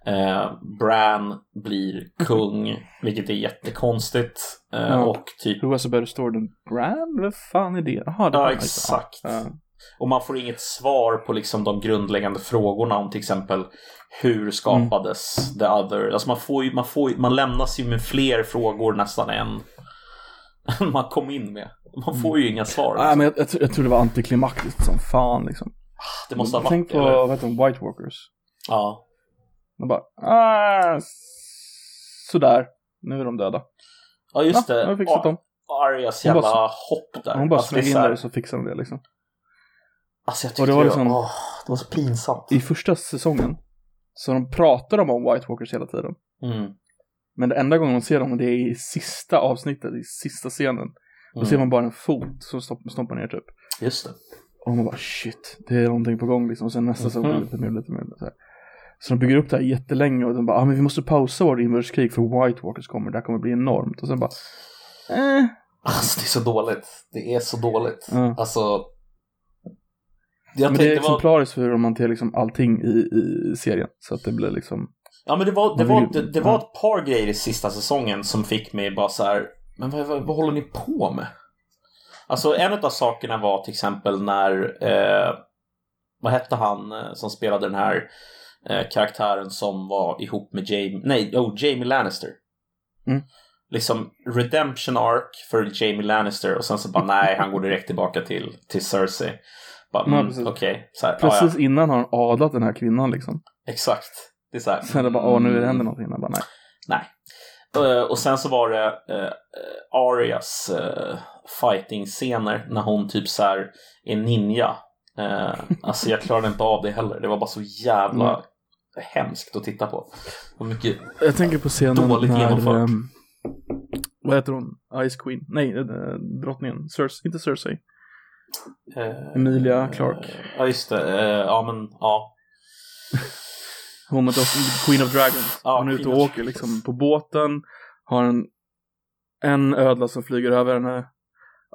eh, Bran blir kung, vilket är jättekonstigt. Eh, Ja. Och typ Who has a better story than Bran? Vad fan är det? Jaha, det Ja, exakt. Ja. Och man får inget svar på liksom de grundläggande frågorna om till exempel hur skapades the other? Alltså man får ju, man får ju, man lämnas ju med fler frågor nästan än man kom in med. Man får ju inga svar. Nej, Liksom. men jag, jag, tror- jag tror det var antiklimaktiskt som fan liksom. Det måste ha varit Tänk på, vad heter de, White Walkers. Ja. De bara, ah, sådär, nu är de döda. ja, just Ja, det. jag har fixat dem. Arias Hon bara- jävla hopp där. Hon bara alltså, så in där och så fixade de det liksom. Alltså jag Och tyckte det var liksom- åh, det var så pinsamt. I första säsongen, så de pratar de om White Walkers hela tiden. Mm. Men det enda gången man ser dem, det är i sista avsnittet, i sista scenen. Då Mm. ser man bara en fot som stopp, stoppar ner typ. Just det. Och man bara shit, det är någonting på gång liksom. Och sen nästa säsong Mhm. lite mer, lite mer. Så, här. så de bygger upp det här jättelänge och de bara, ah, men vi måste pausa vårt inbördeskrig för White Walkers kommer, det här kommer bli enormt. Och sen bara, eh, Alltså det är så dåligt. Det är så dåligt. Ja. Alltså. Jag men det är tänkte var... exemplariskt för hur de hanterar liksom allting i, i serien. Så att det blir liksom, Ja men det var, det, var, det, det var ett par grejer i sista säsongen som fick mig bara så här. Men vad, vad, vad håller ni på med? Alltså en av sakerna var till exempel när eh, Vad hette han eh, som spelade den här eh, karaktären som var ihop med Jamie Nej, oh, Jamie Lannister Mm. Liksom redemption arc för Jamie Lannister och sen så bara nej, han går direkt tillbaka till, till Cersei Bara, Ja, mm, precis. Så här, ja, precis innan har han adlat den här kvinnan liksom. ja, exakt Det är så här, Sen är det bara, åh nu mm, händer någonting. Jag bara, nej. Nej. Eh, och sen så var det uh, Arias uh, fighting-scener när hon typ så här är ninja. Eh, alltså jag klarade inte av det heller. Det var bara så jävla Mm. hemskt att titta på. Och mycket... Jag tänker på scenen Dåligt när, ehm, vad heter hon? Ice Queen? Nej, äh, drottningen. Cersei, inte Cersei. eh, Emilia Clarke. eh, ja, just det. Eh, ja, men ja. Hon med Queen of Dragons. Hon är ute och åker liksom på båten. Har en, en ödla som flyger över henne.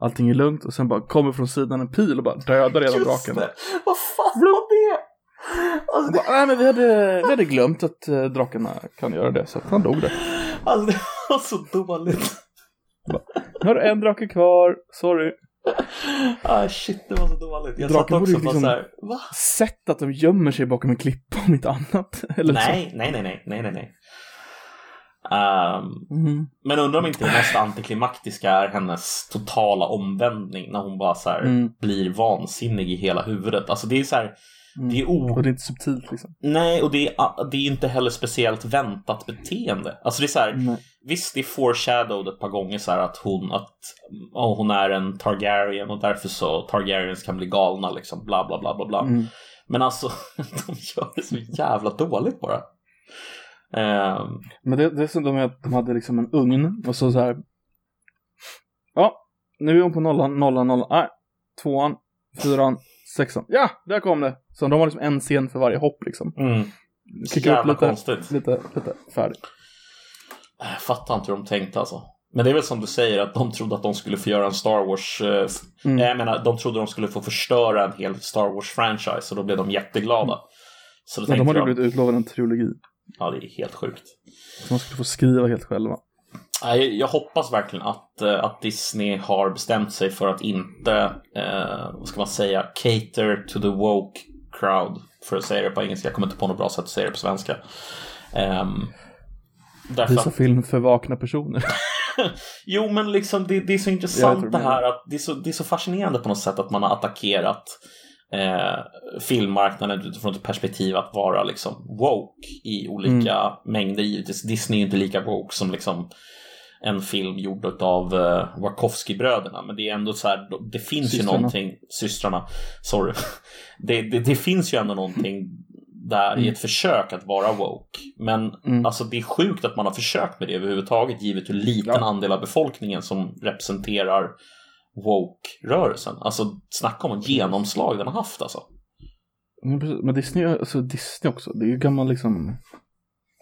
Allting är lugnt och sen bara kommer från sidan en pil och bara dödar redan draken. det! Vad fan var det? Alltså, bara, Nej men vi hade, vi hade glömt att eh, drakarna kan göra det så att han dog där. alltså, det var så dåligt. Nu har du en drake kvar, sorry. Ah, shit, det var så dåligt. Jag Draken satt också bara liksom- så här, va? Sett att de gömmer sig bakom en klippa om inte annat. Eller Nej, nej, nej, nej, nej, nej, nej. Så. Mm. men undrar om inte det mest antiklimaktiska är hennes totala omvändning när hon bara så här Mm. blir vansinnig i hela huvudet. Alltså det är så här, Mm. det är o... Och det är inte subtilt liksom. Nej, och det är, det är inte heller speciellt väntat beteende. Alltså det är så här, visst det är foreshadowed ett par gånger så att hon, att, ja, hon är en Targaryen och därför så Targaryens kan bli galna liksom, bla bla bla bla bla. Mm. Men alltså, de gör det så jävla dåligt bara. Ehm, Men det, dessutom att de hade liksom en ugn och så så här. Ja, nu är hon på nollan, nollan, nollan. Nej, tvåan, fyran, sexan. Ja, där kom det. Så de har liksom en scen för varje hopp liksom. mm, Kicka upp lite, konstigt. lite, lite, färdig. Jag fattar inte hur de tänkte alltså. Men det är väl som du säger att de trodde att de skulle få göra en Star Wars. Eh, Mm. Jag menar, de trodde de skulle få förstöra en hel Star Wars-franchise och då blev de jätteglada. Så då Men de hade de, blivit utlovade en trilogi. Ja det är helt sjukt. Så de skulle få skriva helt själva. Jag hoppas verkligen att, eh, att Disney har bestämt sig för att inte, eh, vad ska man säga, cater to the woke crowd. För att säga det på engelska, jag kommer inte på något bra sätt att säga det på svenska. Um, därför Visa film för vakna personer. jo, men liksom det, det är så intressant det. här att det är, så, det är så fascinerande på något sätt att man har attackerat eh, filmmarknaden utifrån ett perspektiv att vara liksom woke i olika mängder. Givetvis Disney är inte lika woke som liksom en film gjord av uh, Wachowski-bröderna. Men det är ändå så här, det finns Systrarna. ju någonting, systrarna, sorry. Det, det, det finns ju ändå någonting där i Mm. ett försök att vara woke. Men Mm. alltså det är sjukt att man har försökt med det överhuvudtaget givet hur liten Ja. andel av befolkningen som representerar woke-rörelsen. Alltså snacka om ett genomslag den har haft alltså. Men, Disney, alltså Disney också, det är ju gammal liksom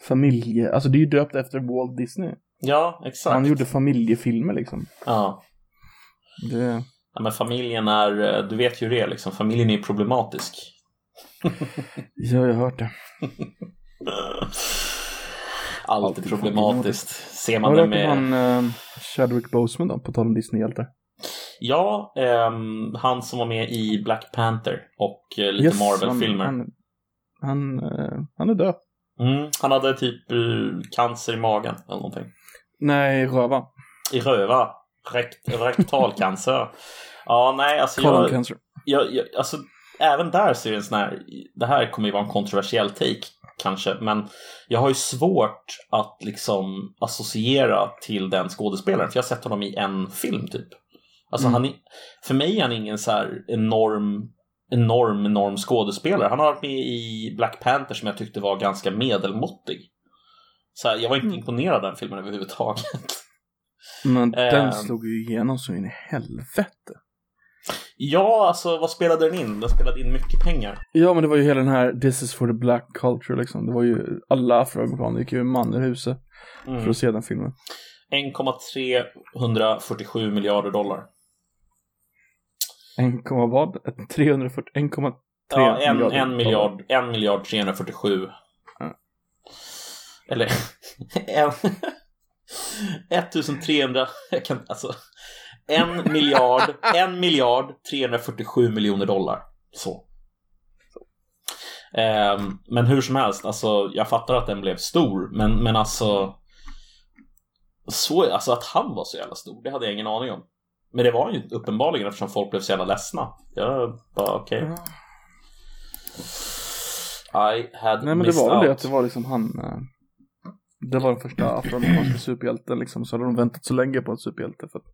familje, alltså det är ju döpt efter Walt Disney. Ja, exakt. Han gjorde familjefilmer liksom. Ja. Det, ja, men familjen är, eh, du vet ju det liksom, familjen är problematisk. ja, jag har hört det. Alltid Alltid problematiskt. Ser man det med... han, eh, Chadwick Boseman då, på tal om Disney-hjältar? Ja, ehm, han som var med i Black Panther och eh, lite Yes, Marvel-filmer. Han, han, eh, han är död. Mm, han hade typ eh, cancer i magen eller någonting. Nej, röva. I röva. Rekt, rektalcancer. ja, nej, alltså jag, jag, jag, alltså även där så är det en sån här, det här kommer ju vara en kontroversiell take kanske, men jag har ju svårt att liksom associera till den skådespelaren, för jag har sett honom i en film typ. Alltså Mm. han för mig är han ingen så här enorm, enorm, enorm skådespelare. Han har varit med i Black Panther som jag tyckte var ganska medelmåttig. Så här, jag var inte Mm. imponerad av den filmen överhuvudtaget. Men Ehm. den slog ju igenom så in i helvete. Ja, alltså vad spelade den in? Den spelade in mycket pengar. Ja, men det var ju hela den här This is for the black culture liksom. Det var ju alla afroamerikaner gick ju man ur huset Mm. för att se den filmen. 1,347 miljarder dollar. 1, vad? 340, 1,3 Ja, en, miljarder en miljard, en miljard 347. Ja. Eller, en, 1300, jag kan, alltså, en miljard, en miljard 347 miljoner dollar. Så. Ehm, men hur som helst, alltså, jag fattar att den blev stor, men, men alltså, så, alltså att han var så jävla stor, det hade jag ingen aning om. Men det var ju uppenbarligen eftersom folk blev så jävla ledsna. Jag bara okej. Ja. I had Nej men det var väl det out. att det var liksom han eh, Det var den första afroamerikanska superhjälten liksom Så hade de väntat så länge på en superhjälte för att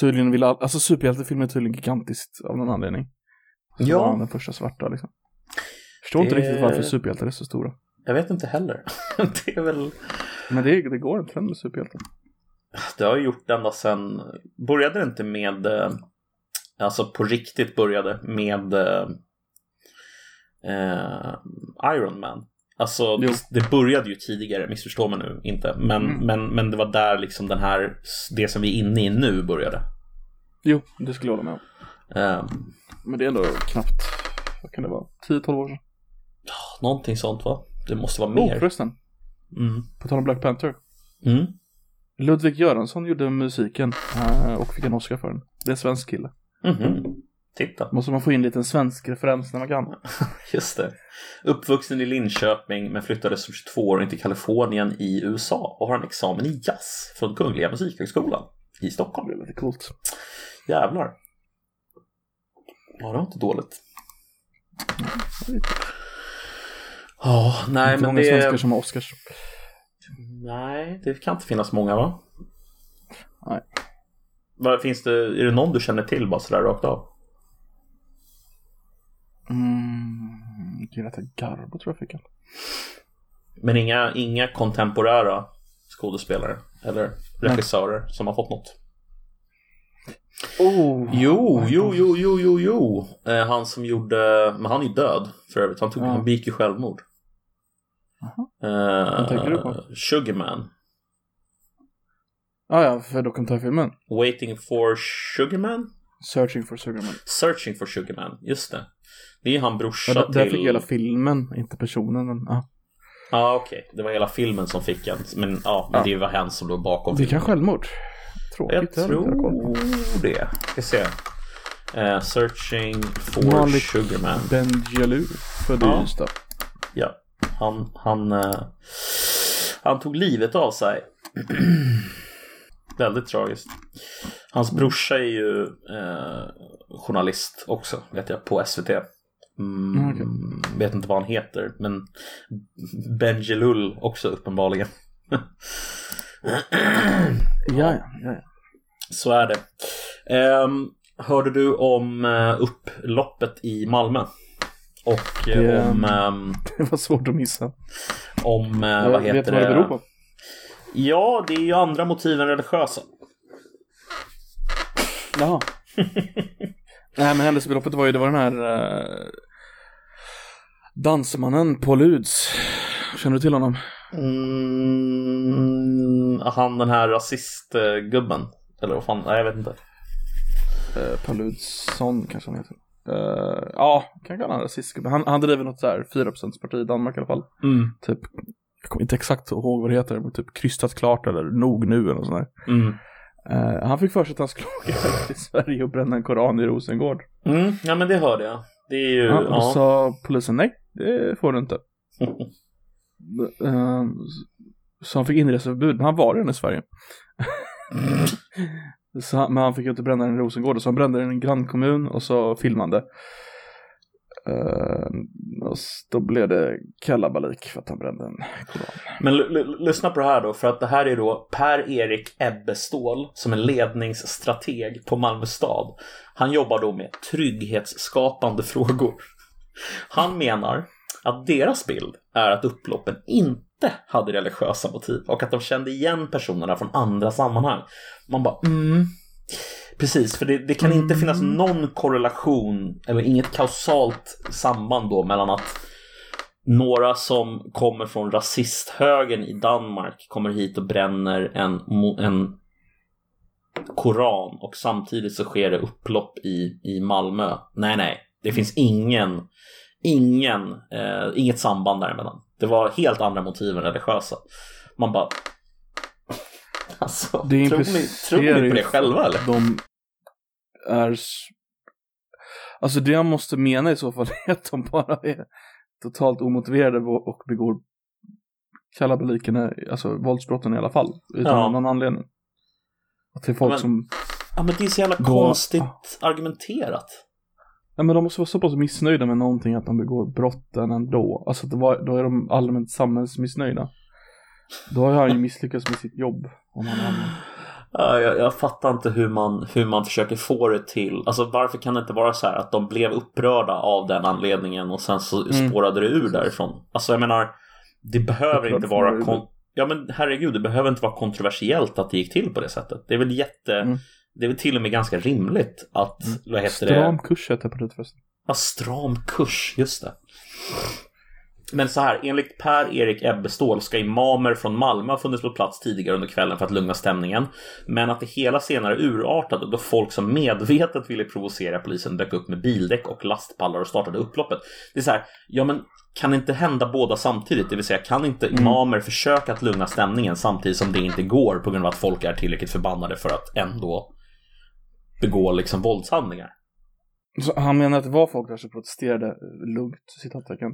Tydligen vill all, alltså superhjältefilmer är tydligen gigantiskt av någon anledning Så Ja. var han den första svarta liksom Förstår inte Det- riktigt varför superhjältar är så stora Jag vet inte heller. det är väl... Men det, det går en trend med superhjältar Det har jag gjort ända sedan... Började det inte med... eh, Alltså på riktigt började med... eh, eh, Iron Man. Alltså, Jo. det började ju tidigare, missförstå mig nu inte. Men, Mm. men, men det var där liksom den här, det som vi är inne i nu började. Jo, det skulle jag hålla med om. Eh, Men det är ändå knappt, vad kan det vara, 10-12 år sedan? någonting sånt va? Det måste vara Oh, mer. förresten. Mm. På tal om Black Panther. Mm. Ludvig Göransson gjorde musiken eh, och fick en Oscar för den. Det är en svensk kille. Mhm. Titta, Måste man få in lite en svensk referens när man kan. just det. Uppvuxen i Linköping men flyttade som 22-åring till Kalifornien i USA och har en examen i jazz från Kungliga Musikhögskolan i Stockholm. Det är lite coolt. Jävlar. Ja, det var inte dåligt. Ja, nej inte men många svenskar det... som har Oscars. Nej, det kan inte finnas många va? Nej. Vad finns det, är det någon du känner till bara sådär rakt av? Mm, Greta Garbo tror jag fick en. Men inga, inga kontemporära skådespelare eller regissörer som har fått något? Oh, Jo, jo, jo, jo, jo, jo. Eh, han som gjorde, men han är död för övrigt. Han, tog, Ja. han begick ju självmord. Vad tänker du på? Eh, Sugarman. Ah, ja, för dokumentärfilmen. Waiting for Sugarman? Searching for Sugarman. Searching for Sugarman, just det. Det är han brorsa Ja, där, där till... fick hela filmen, inte personen. Men, ja. Ja, ah, okej. Det var hela filmen som fick en. Men ja, men Ja. det var hen som låg bakom Det kan självmord. Tråkigt. Jag tror det. Ska se. Eh, searching for Malik Sugarman. Benjelou, född i Ystad. Ja, han, han, eh, han tog livet av sig. Väldigt tragiskt. Hans brorsa är ju eh, journalist också, vet jag, på SVT. Mm, Mm, okej. Vet inte vad han heter, men Benjelul också uppenbarligen. Ja, ja, ja. Så är det. Ehm, hörde du om eh, upploppet i Malmö? Och eh, Det- om, ehm, Det var svårt att missa. om eh, Jag vad vet heter vad det det? beror på. Ja, det är ju andra motiv än religiösa. Jaha. Nej men händelseförloppet var ju, det var den här uh, dansmannen Paul Luds. Känner du till honom? Mm, han den här rasistgubben. Eller vad fan, nej jag vet inte. Uh, Paul Ludsson kanske han heter. Uh, ja, kan kalla honom rasistgubbe. Han, han driver något sådär 4%-parti i Danmark i alla fall. Mm. Typ, jag kommer inte exakt ihåg vad det heter, men typ krystat klart eller nog nu eller sånt där. Mm. Eh, han fick för sig att han skulle åka till Sverige och bränna en koran i Rosengård. Mm, ja men det hörde jag. Det är ju, Ja, och ja. sa polisen nej, det får du inte. Eh, så han fick inreseförbud, men han var redan i Sverige så han, men han fick ju inte bränna den i Rosengård, så han brände den i en grannkommun och så filmade. Uh, och då blev det kalabalik för att han brände en koran. Men lyssna på det här då, för att det här är då Per-Erik Ebbestål som är ledningsstrateg på Malmö stad. Han jobbar då med trygghetsskapande frågor. Han menar att deras bild är att upploppen inte hade religiösa motiv och att de kände igen personerna från andra sammanhang. Man bara, mm. Precis, för det, det kan inte finnas någon korrelation eller inget kausalt samband då mellan att några som kommer från rasisthögern i Danmark kommer hit och bränner en, en koran och samtidigt så sker det upplopp i, i Malmö. Nej, nej, det finns ingen, ingen, eh, inget samband däremellan. Det var helt andra motiv än religiösa. Man bara... Alltså, Det tror, ni, tror ni på det själva eller? De är... Alltså det jag måste mena i så fall är att de bara är totalt omotiverade och och begår kalabalikerna, alltså våldsbrotten i alla fall. Utan Ja. någon anledning. Att det är folk Men- som, Ja, men det är så jävla Då- konstigt argumenterat. Ja men de måste vara så pass missnöjda med någonting att de begår brotten ändå. Alltså det var, då är de allmänt samhällsmissnöjda. Då har han ju misslyckats med sitt jobb. Om han har jag, jag fattar inte hur man, hur man försöker få det till. Alltså varför kan det inte vara så här att de blev upprörda av den anledningen och sen så Mm. spårade det ur därifrån. Alltså jag menar, det behöver inte vara... Kon- ja men herregud, det behöver inte vara kontroversiellt att det gick till på det sättet. Det är väl jätte... Mm. Det är väl till och med ganska rimligt att, vad heter Stram det? kurs heter det förresten. Ja, stram kurs, just det. Men så här, enligt Per-Erik Ebbestål ska imamer från Malmö ha funnits på plats tidigare under kvällen för att lugna stämningen. Men att det hela senare urartade då folk som medvetet ville provocera polisen dök upp med bildäck och lastpallar och startade upploppet. Det är så här, ja men kan det inte hända båda samtidigt? Det vill säga, kan inte imamer försöka att lugna stämningen samtidigt som det inte går på grund av att folk är tillräckligt förbannade för att ändå begå liksom våldshandlingar? Så han menar att det var folk där som protesterade lugnt, citattecken.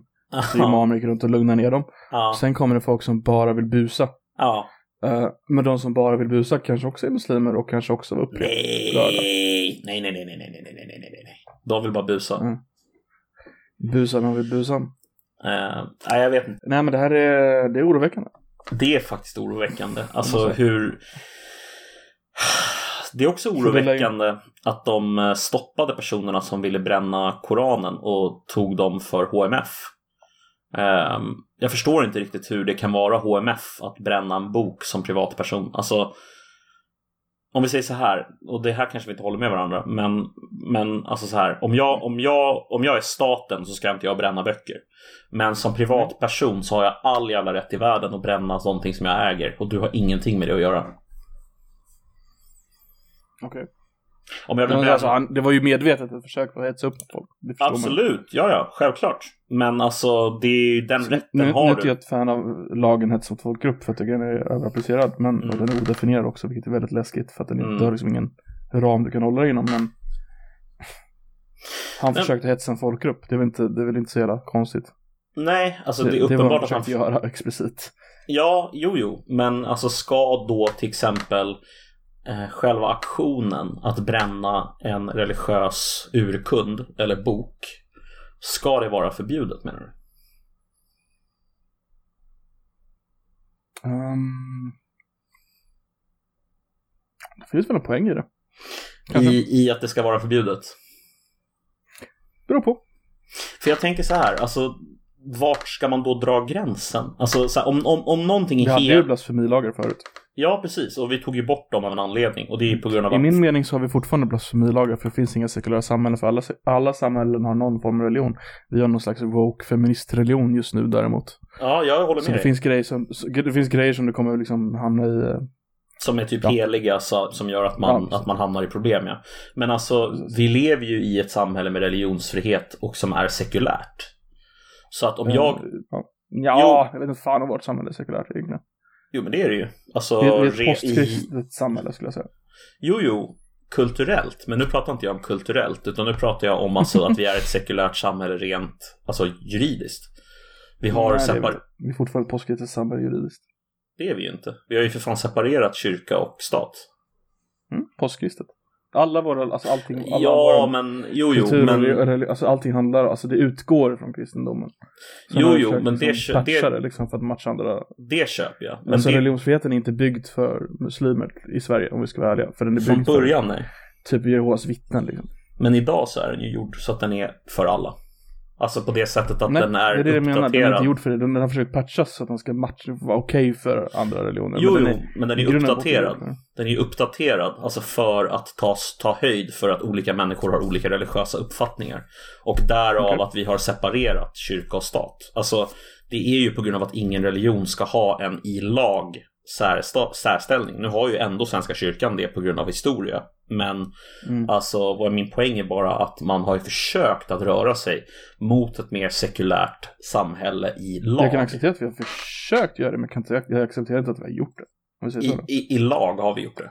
Så imamer gick runt och lugnade ner dem. Ja, Sen kommer det folk som bara vill busa. ja. Eh, men de som bara vill busa kanske också är muslimer och kanske också var uppe. Nej, nej, nej, nej, nej, nej, nej, nej, nej, nej. De vill bara busa. Mm. Busa de vill busa. Eh, nej, jag vet inte. Nej men det här är, det är oroväckande. Det är faktiskt oroväckande. Alltså Måste- hur... Det är också oroväckande att de eh, stoppade personerna som ville bränna Koranen och tog dem för HMF. Jag förstår inte riktigt hur det kan vara HMF att bränna en bok som privatperson. Alltså, om vi säger så här, och det här kanske vi inte håller med varandra, men, men alltså så här, om jag, om, jag, om jag är staten så ska inte jag bränna böcker. Men som privatperson så har jag all jävla rätt i världen att bränna någonting som jag äger och du har ingenting med det att göra. Okej. Om jag vill alltså, han, det var ju medvetet ett försök att hetsa upp folk. Absolut, ja ja, självklart. Men alltså, det är ju den rätten Nu, nu har är inte du. jag ett fan av lagen hets mot folkgrupp för att jag den är överapplicerad. Men Mm. den är odefinierad också vilket är väldigt läskigt för att den Mm. inte har liksom ingen ram du kan hålla dig inom. Men han Men- försökte hetsa en folkgrupp. Det är väl inte, det är väl inte så jävla konstigt. Nej, alltså det, det, är det var uppenbart att han... försökte göra explicit. Ja, jo, jo. Men alltså ska då till exempel själva aktionen att bränna en religiös urkund eller bok Ska det vara förbjudet menar du? Um, det finns väl en poäng i det. Kanske. I, I att det ska vara förbjudet? Beror på. För jag tänker så här, alltså vart ska man då dra gränsen? Alltså så här, om, om, om någonting Vi är hade ju helt... blasfemilagar förut. Ja, precis. Och vi tog ju bort dem av en anledning. Och det är på grund av I att... min mening så har vi fortfarande blasfemilagar för det finns inga sekulära samhällen för alla, alla samhällen har någon form av religion. Vi har någon slags woke feministreligion just nu däremot. Ja, jag håller Så med det dig. finns, grejer som, så- det finns grejer som du kommer liksom hamna i. eh, Som är typ Ja. heliga så, som gör att man, Ja. att man hamnar i problem. Ja. Men alltså, vi lever ju i ett samhälle med religionsfrihet och som är sekulärt. Så att om jag... Ja, ja jag vet inte fan om vårt samhälle är sekulärt egentligen. Jo, men det är det ju. Alltså, Det är, är ett postkristet samhälle skulle jag säga. Jo, jo, kulturellt. Men nu pratar inte jag om kulturellt, utan nu pratar jag om alltså att vi är ett sekulärt samhälle rent alltså, juridiskt. Vi har Nej, är vi separ... inte. Vi är fortfarande ett postkristet samhälle juridiskt. Det är vi ju inte. Vi har ju för fan separerat kyrka och stat. Mm, postkristet. Alla våra, alltså allting. Alla ja, våra men jo, jo, men... alltså allting handlar, alltså det utgår från kristendomen. Sen Jo, jo, men det liksom det- patcha det liksom för att matcha andra. Det köper jag. Men alltså det, religionsfriheten är inte byggd för muslimer i Sverige om vi ska vara ärliga. För den är från byggd början, nej. för typ Jehovas vittnen liksom. Men idag så är den ju gjord så att den är för alla. Alltså på det sättet att Nej, den är, det är det jag menar. Den är uppdaterad. inte gjord för det. Den har försökt patchas så att den ska matcha, vara okej för andra religioner. Jo, men jo, den är, men den är uppdaterad. Den är uppdaterad, alltså för att ta, ta höjd för att olika människor har olika religiösa uppfattningar. Och därav Okej. att vi har separerat kyrka och stat. Alltså, det är ju på grund av att ingen religion ska ha en i lag särsta, särställning. Nu har ju ändå Svenska kyrkan det på grund av historia. Men Mm. alltså, vad min poäng är bara att man har ju försökt att röra sig mot ett mer sekulärt samhälle i lag. Jag kan acceptera att vi har försökt göra det, men kan inte, jag accepterar inte att vi har gjort det. I, i, I lag har vi gjort det.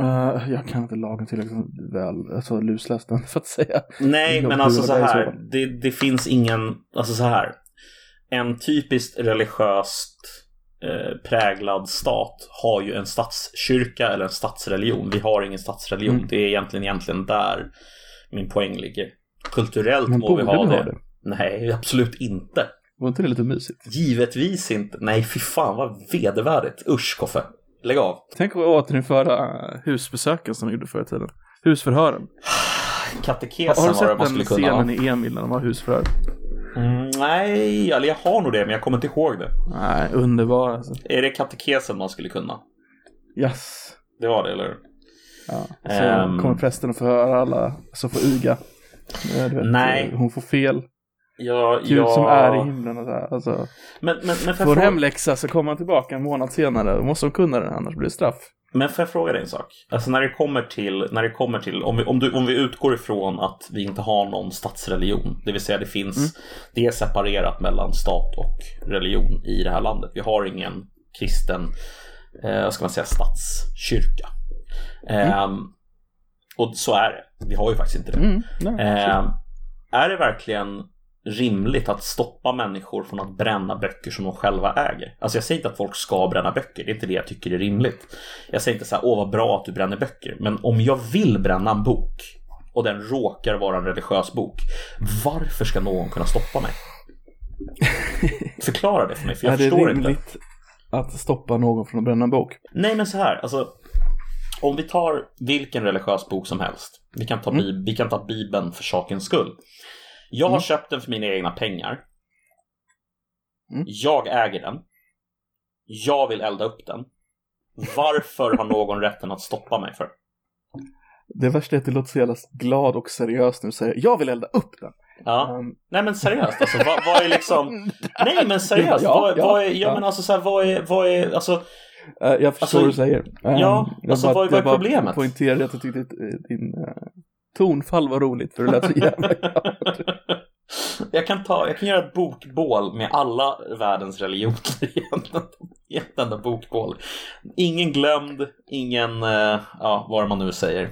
Eh, jag kan inte lagen tillräckligt väl, alltså lusläst den för att säga. Nej, men alltså så. här. Det, det finns ingen, alltså så här. En typiskt religiöst eh, präglad stat har ju en statskyrka eller en statsreligion. Vi har ingen statsreligion. Mm. Det är egentligen, egentligen där min poäng ligger. Kulturellt Men må vi ha det. det? Nej, absolut inte. Var inte det lite mysigt? Givetvis inte. Nej, fy fan vad vedervärdigt. Usch, Koffe. Lägg av. Tänk att återinföra husbesöken som de gjorde förr i tiden. Husförhören. Har, Katekesen har du var det sett man den skulle kunna ha. scenen i Emil när de har husförhör? Mm, nej, eller jag har nog det, men jag kommer inte ihåg det. Nej, underbar alltså. Är det katekesen man skulle kunna? Yes. Det var det, eller hur? Ja. Så Ehm. kommer prästen och förhöra alla som får iga. Vet, Nej. Hon får fel. Ja, Gud ja. som är i himlen och så här. Alltså, Men, men, men, får får hemläxa så kommer han tillbaka en månad senare. Då måste de kunna den, annars blir det straff. Men får jag fråga dig en sak? Alltså när det kommer till, när det kommer till om, vi, om, du, om vi utgår ifrån att vi inte har någon statsreligion, det vill säga det finns, det är separerat mellan stat och religion i det här landet. Vi har ingen kristen, eh, vad ska man säga, statskyrka. Ehm, och så är det. Vi har ju faktiskt inte det. Mm, nej, Eh, är det verkligen rimligt att stoppa människor från att bränna böcker som de själva äger? Alltså jag säger inte att folk ska bränna böcker, det är inte det jag tycker är rimligt. Jag säger inte så här, åh vad bra att du bränner böcker. Men om jag vill bränna en bok och den råkar vara en religiös bok, varför ska någon kunna stoppa mig? Förklara det för mig, för jag är det förstår inte. rimligt att stoppa någon från att bränna en bok? Nej men så här, alltså om vi tar vilken religiös bok som helst. Vi kan ta, Bib- vi kan ta Bibeln för sakens skull. Jag har Mm. köpt den för mina egna pengar. Mm. Jag äger den. Jag vill elda upp den. Varför har någon rätten att stoppa mig för? Det värsta är att det låter så jävla glad och seriöst nu och säger jag vill elda upp den. Ja. Um, Nej men seriöst alltså, vad, vad är liksom... Nej men seriöst, Ja, vad, ja, vad är... Ja, ja. men alltså så här, vad är... Vad är alltså, eh, jag förstår Alltså, vad du säger. Um, ja, jag alltså, bara- vad- vad är jag problemet? poängterade att jag tyckte att eh, din uh, tonfall var roligt för det lät så jävla glad. jag, kan ta, jag kan göra ett bokbål med alla världens religioner i ett enda bokbål. Ingen glömd, ingen, eh, ja vad man nu säger.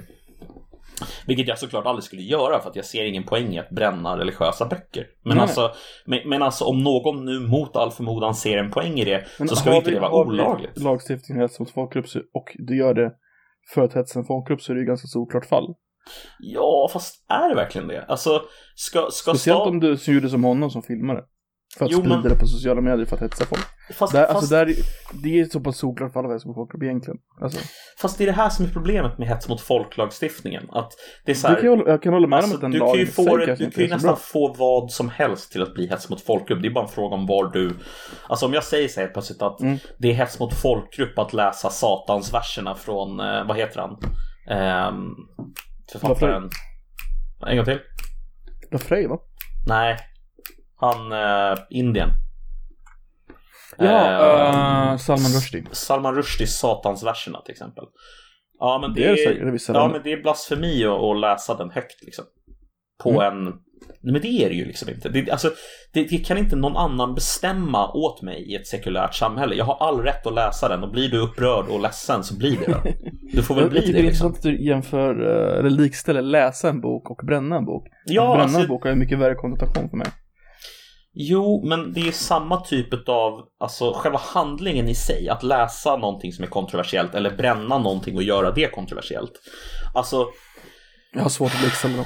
Vilket jag såklart aldrig skulle göra för att jag ser ingen poäng i att bränna religiösa böcker. Men, Nej. alltså, men, men alltså om någon nu mot all förmodan ser en poäng i det Men så ska inte det vara olagligt. Lagstiftning hets mot folkgrupp och du gör det för att hetsa en folkgrupp så är det ju ganska solklart fall. Ja, fast är det verkligen det? Alltså, ska, ska Speciellt om du som gjorde som honom som filmare. För att Jo, sprida men- det på sociala medier för att hetsa folk. Fast, Där, fast, alltså där, det är så pass solklart fall av hets mot folkgrupp egentligen. Alltså, fast det är det här som är problemet med hets mot folk-lagstiftningen. Att det är så här, kan jag, jag kan hålla med om Alltså, att den du kan lagen ju, få, du kan ju är så nästan få vad som helst till att bli hets mot folkgrupp. Det är bara en fråga om var du... Alltså om jag säger så här plötsligt att Mm. det är hets mot folkgrupp att läsa Satansverserna från, eh, vad heter han? Ehm, författaren... En gång till? Lafrey va? Nej. Han, eh, Indien. Ja, Eh, uh, Salman Rushdie. Salman Rushdies Satansverserna till exempel. Ja men det, Det är det vissa ja, men det är blasfemi att, att läsa den högt liksom. På Mm. en... Nej, men det är det ju liksom inte. Det, alltså, det, det kan inte någon annan bestämma åt mig i ett sekulärt samhälle. Jag har all rätt att läsa den och blir du upprörd och ledsen så blir det då. Du får väl Jag, bli jag det det är liksom. intressant att du jämför, eh, eller likställer läsa en bok och bränna en bok. Ja, att bränna alltså- en bok har ju mycket värre konnotation för mig. Jo, men det är samma typ av, alltså själva handlingen i sig, att läsa någonting som är kontroversiellt eller bränna någonting och göra det kontroversiellt. Alltså, Jag har svårt att likställa dem.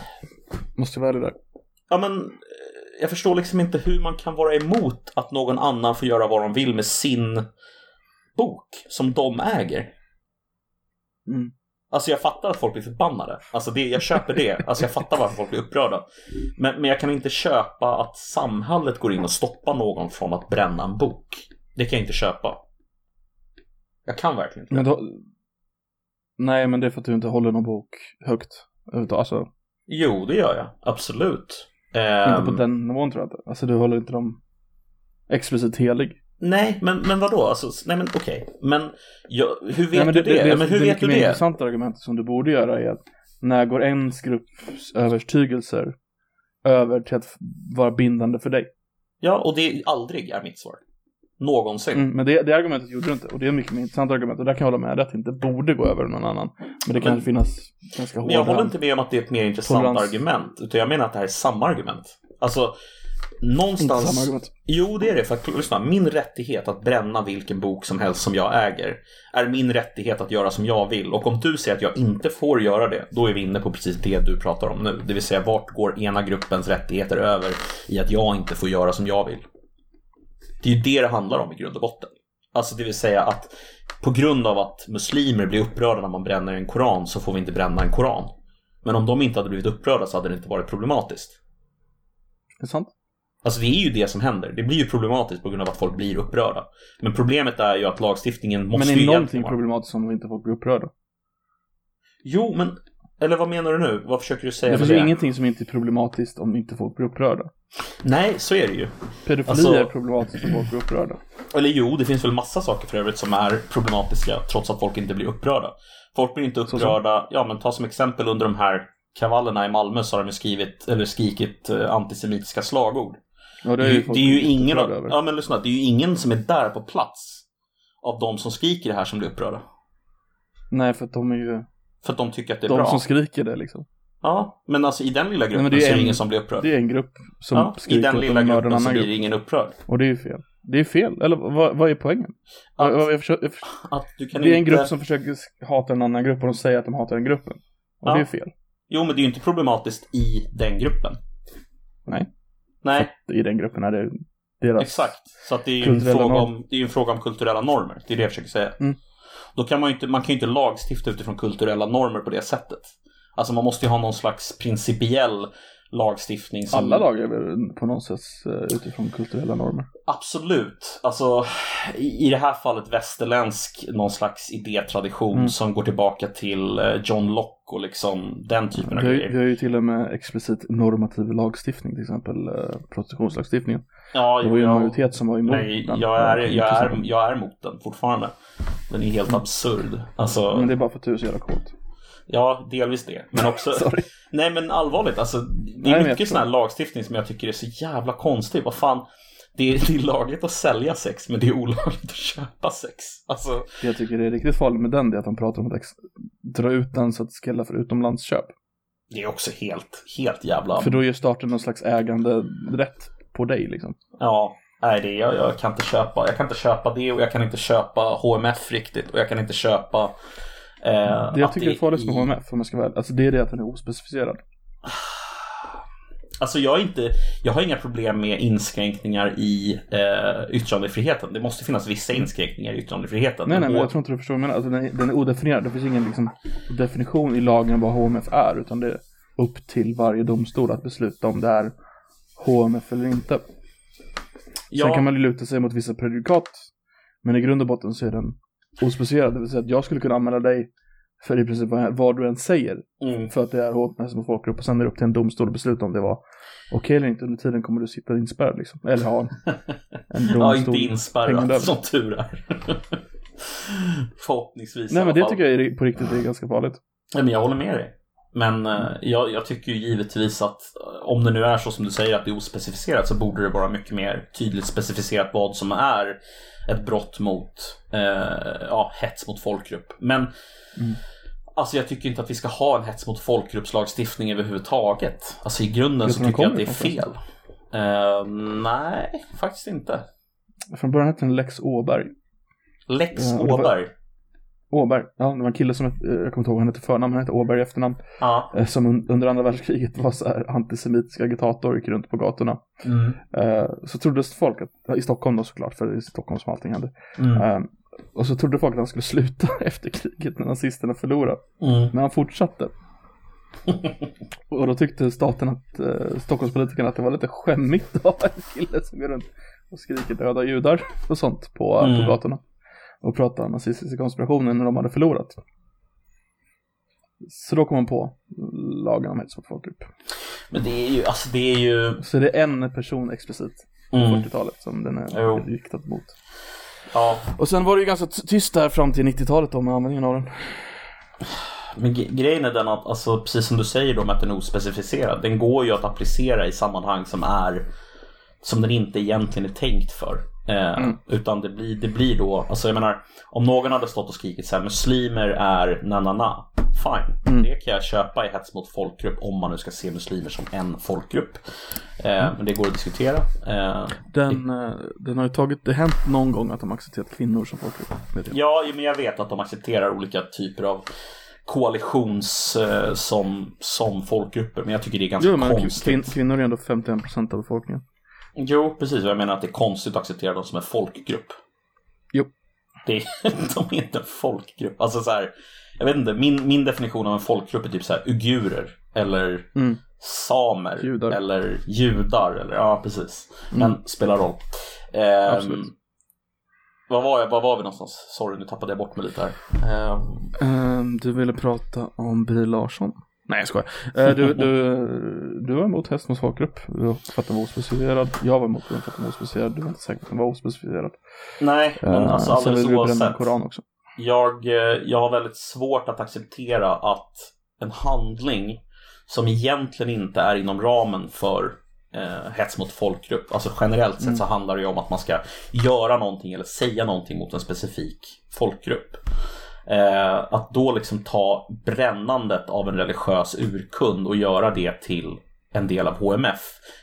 Måste vara ärlig där. Ja men eh, jag förstår liksom inte hur man kan vara emot att någon annan får göra vad de vill med sin bok som de äger. Mm. Alltså jag fattar att folk blir förbannade. Alltså det, jag köper det. Alltså jag fattar varför folk blir upprörda. Men, men jag kan inte köpa att samhället går in och stoppar någon från att bränna en bok. Det kan jag inte köpa. Jag kan verkligen inte. Men då... Nej, men det är för att du inte håller någon bok högt. Alltså, Jo, det gör jag. Absolut. Inte på Ehm, den nivån tror jag inte. Alltså, du håller inte dem explicit helig. Nej, men, men vadå? Alltså, nej men okej. Men jag, hur vet Nej, men du det? Ja, men hur vet mycket du mer det? intressanta argumentet som du borde göra är att när går ens grupps övertygelser över till att vara bindande för dig? Ja, och det är aldrig är mitt svar. Någonsin. Mm, men det, det argumentet gjorde du inte. Och det är ett mycket mer intressant argument. Och där kan jag hålla med att det inte borde gå över någon annan. Men det kan Men- finnas ganska hårda... Men jag håller inte med om att det är ett mer intressant Tolerans. argument. Utan jag menar att det här är samma argument. Alltså, Inte någonstans... samma argument. Jo, det är det. För att lyssna, min rättighet att bränna vilken bok som helst som jag äger är min rättighet att göra som jag vill. Och om du säger att jag inte får göra det, då är vi inne på precis det du pratar om nu. Det vill säga, vart går ena gruppens rättigheter över i att jag inte får göra som jag vill? Det är ju det det handlar om i grund och botten. Alltså det vill säga att på grund av att muslimer blir upprörda när man bränner en koran så får vi inte bränna en koran. Men om de inte hade blivit upprörda så hade det inte varit problematiskt. Det är sant. Alltså det är ju det som händer. Det blir ju problematiskt på grund av att folk blir upprörda. Men problemet är ju att lagstiftningen måste Men ju är någonting egentligen vara... problematiskt om inte folk blir upprörda? Jo, men Eller vad menar du nu? Vad försöker du säga Det finns det? ju ingenting som inte är problematiskt om inte folk blir upprörda. Nej, så är det ju. Pedofili Alltså- är problematiskt om folk blir upprörda. Eller jo, det finns väl massa saker för övrigt som är problematiska trots att folk inte blir upprörda. Folk blir inte som? upprörda, ja men ta som exempel under de här kravallerna i Malmö så har de skrivit, eller skrikit eh, antisemitiska slagord. Ja, Det är, ju, folk det är ju ingen av, ja men lyssna, det är ju ingen som är där på plats av de som skriker det här som blir upprörda. Nej, för att de är ju För att de tycker att det är de bra. som skriker det liksom. Ja, men alltså i den lilla gruppen det är så är det en- ingen som blir upprörd. Det är en grupp som ja, I skriker den att de lilla en gruppen så blir det ingen upprörd. Och det är ju fel. Det är fel. Eller vad, vad är poängen? Att- vad jag försöker, jag försöker, det är en inte... grupp som försöker hata en annan grupp och de säger att de hatar den gruppen. Och Ja. det är fel. Jo, men det är ju inte problematiskt i den gruppen. Nej. Nej, I den gruppen är det deras... exakt. Så att det är ju en fråga, om, det är ju en fråga om kulturella normer. Det är det jag försöker säga. Mm. Då kan man ju inte, man kan ju inte lagstifta utifrån kulturella normer på det sättet. Alltså man måste ju ha någon slags principiell lagstiftning som... Alla lagar är väl på något sätt eh, utifrån kulturella normer. Absolut. Alltså, i, i det här fallet västerländsk någon slags idétradition Mm. som går tillbaka till eh, John Locke och liksom den typen av Vi grejer. vi har ju till och med explicit normativ lagstiftning, till exempel eh, prostitutionslagstiftningen. Ja, Det var ju en majoritet som var emot Nej, den. jag är, jag, är, jag är emot den fortfarande. Den är helt absurd. Alltså, Men det är bara för att du är så jävla coolt. ja, delvis det. Men också, nej men allvarligt, alltså, det Nej, är jag mycket sån här lagstiftning som jag tycker är så jävla konstig. Vad fan, det är, det är lagligt att sälja sex, men det är olagligt att köpa sex. Alltså, Det jag tycker är riktigt farligt med den det är att de pratar om att dra ut den så att det ska gälla för utomlandsköp. det är också helt, helt jävla... För då ger staten någon slags ägande rätt på dig liksom. Ja, nej det jag, jag kan inte köpa. Jag kan inte köpa det och jag kan inte köpa HMF riktigt och jag kan inte köpa eh, Det jag tycker är farligast med HMF om jag ska vara alltså det är det att den är ospecificerad. Alltså jag, inte, jag har inga problem med inskränkningar i eh, yttrandefriheten. Det måste finnas vissa inskränkningar i yttrandefriheten. Nej, nej, men jag tror inte du förstår vad jag menar. Alltså, den, är, den är odefinierad. Det finns ingen liksom, definition i lagen vad HMF är, utan det är upp till varje domstol att besluta om det är HMF eller inte. ja, Sen kan man luta sig mot vissa prejudikat, men i grund och botten så är den ospecificerad. Det vill säga att jag skulle kunna anmäla dig för i princip vad, du än säger, mm, för att det är HMF mot folkgrupp, och sen är det upp till en domstol att besluta om det var okej eller inte. Under tiden kommer du sitta inspärrad liksom, eller ha en, en domstol. ja, inte över. som tur är. Förhoppningsvis Nej, men det fall. tycker jag är, på riktigt är ganska farligt. Nej, men jag håller med dig. Men eh, jag, jag tycker ju givetvis att eh, om det nu är så som du säger att det är ospecificerat så borde det vara mycket mer tydligt specificerat vad som är ett brott mot eh, ja, hets mot folkgrupp. Men Mm. alltså jag tycker inte att vi ska ha en hets mot folkgruppslagstiftning överhuvudtaget. Alltså i grunden så tycker jag att det är fel. Eh, nej, faktiskt inte. Från början hette den Lex Åberg. Lex Ja, Åberg. Åberg, ja det var en kille som, eh, jag kommer inte ihåg han hette förnamn, han hette Åberg i efternamn. Ja. eh, Som un- under andra världskriget var så här antisemitisk agitator gick runt på gatorna. Mm. Eh, Så troddes folk, att, i Stockholm då såklart, för det är i Stockholm som allting hände. Mm. Och så trodde folk att han skulle sluta efter kriget när nazisterna förlorade. Mm. Men han fortsatte. Och då tyckte staten att, eh, Stockholmspolitikerna att det var lite skämmigt att ha en kille som går runt och skriker döda judar och sånt på, Mm. på gatorna. Och pratar om nazistiska konspirationen när de hade förlorat. Så då kom man på lagen om hets mot folkgrupp. Men det är ju, alltså det är ju... Så det är en person explicit på Mm. 40-talet som den är riktad mot. Ja, Och sen var det ju ganska tyst där fram till 90-talet då med användningen av den. Men grejen är den att, alltså, precis som du säger då med att den är ospecificerad, den går ju att applicera i sammanhang som är som den inte egentligen är tänkt för. Eh, Mm. Utan det blir, det blir då, alltså jag menar, om någon hade stått och skrikit så här, muslimer är na-na-na, fine. Mm. Det kan jag köpa i hets mot folkgrupp om man nu ska se muslimer som en folkgrupp. Eh, Mm. Men det går att diskutera. Eh, Den, eh, den har ju tagit, det hänt någon gång att de accepterat kvinnor som folkgrupp. Ja, men jag vet att de accepterar olika typer av koalitions eh, som, som folkgrupper. Men jag tycker det är ganska Jo, men konstigt. kvin, kvinnor är ändå 51% av befolkningen. Jo, precis. Jag menar att det är konstigt att acceptera dem som en folkgrupp. Jo. Det är, de är inte en folkgrupp. Alltså så här, jag vet inte, min, min definition av en folkgrupp är typ så här ugurer. Eller Mm. samer. Judar. Eller judar. Eller, ja, precis. Men spelar roll. Ehm, Absolut. vad, var jag, vad var vi någonstans? Sorry, nu tappade jag bort mig lite här. Ehm, du ville prata om Brie Larsson. Nej jag skojar. Eh, du, du, du var emot häst mot folkgrupp för att den var ospecificerad. Jag var emot den för att den var ospecificerad. Du var inte säker på att den var ospecificerad. Nej, men Eh, alltså Sen alldeles oavsett. Koran också. Jag, eh, jag har väldigt svårt att acceptera att en handling som egentligen inte är inom ramen för eh, hets mot folkgrupp, alltså generellt sett så handlar det ju om att man ska göra någonting eller säga någonting mot en specifik folkgrupp. Eh, att då liksom ta brännandet av en religiös urkund och göra det till en del av HMF.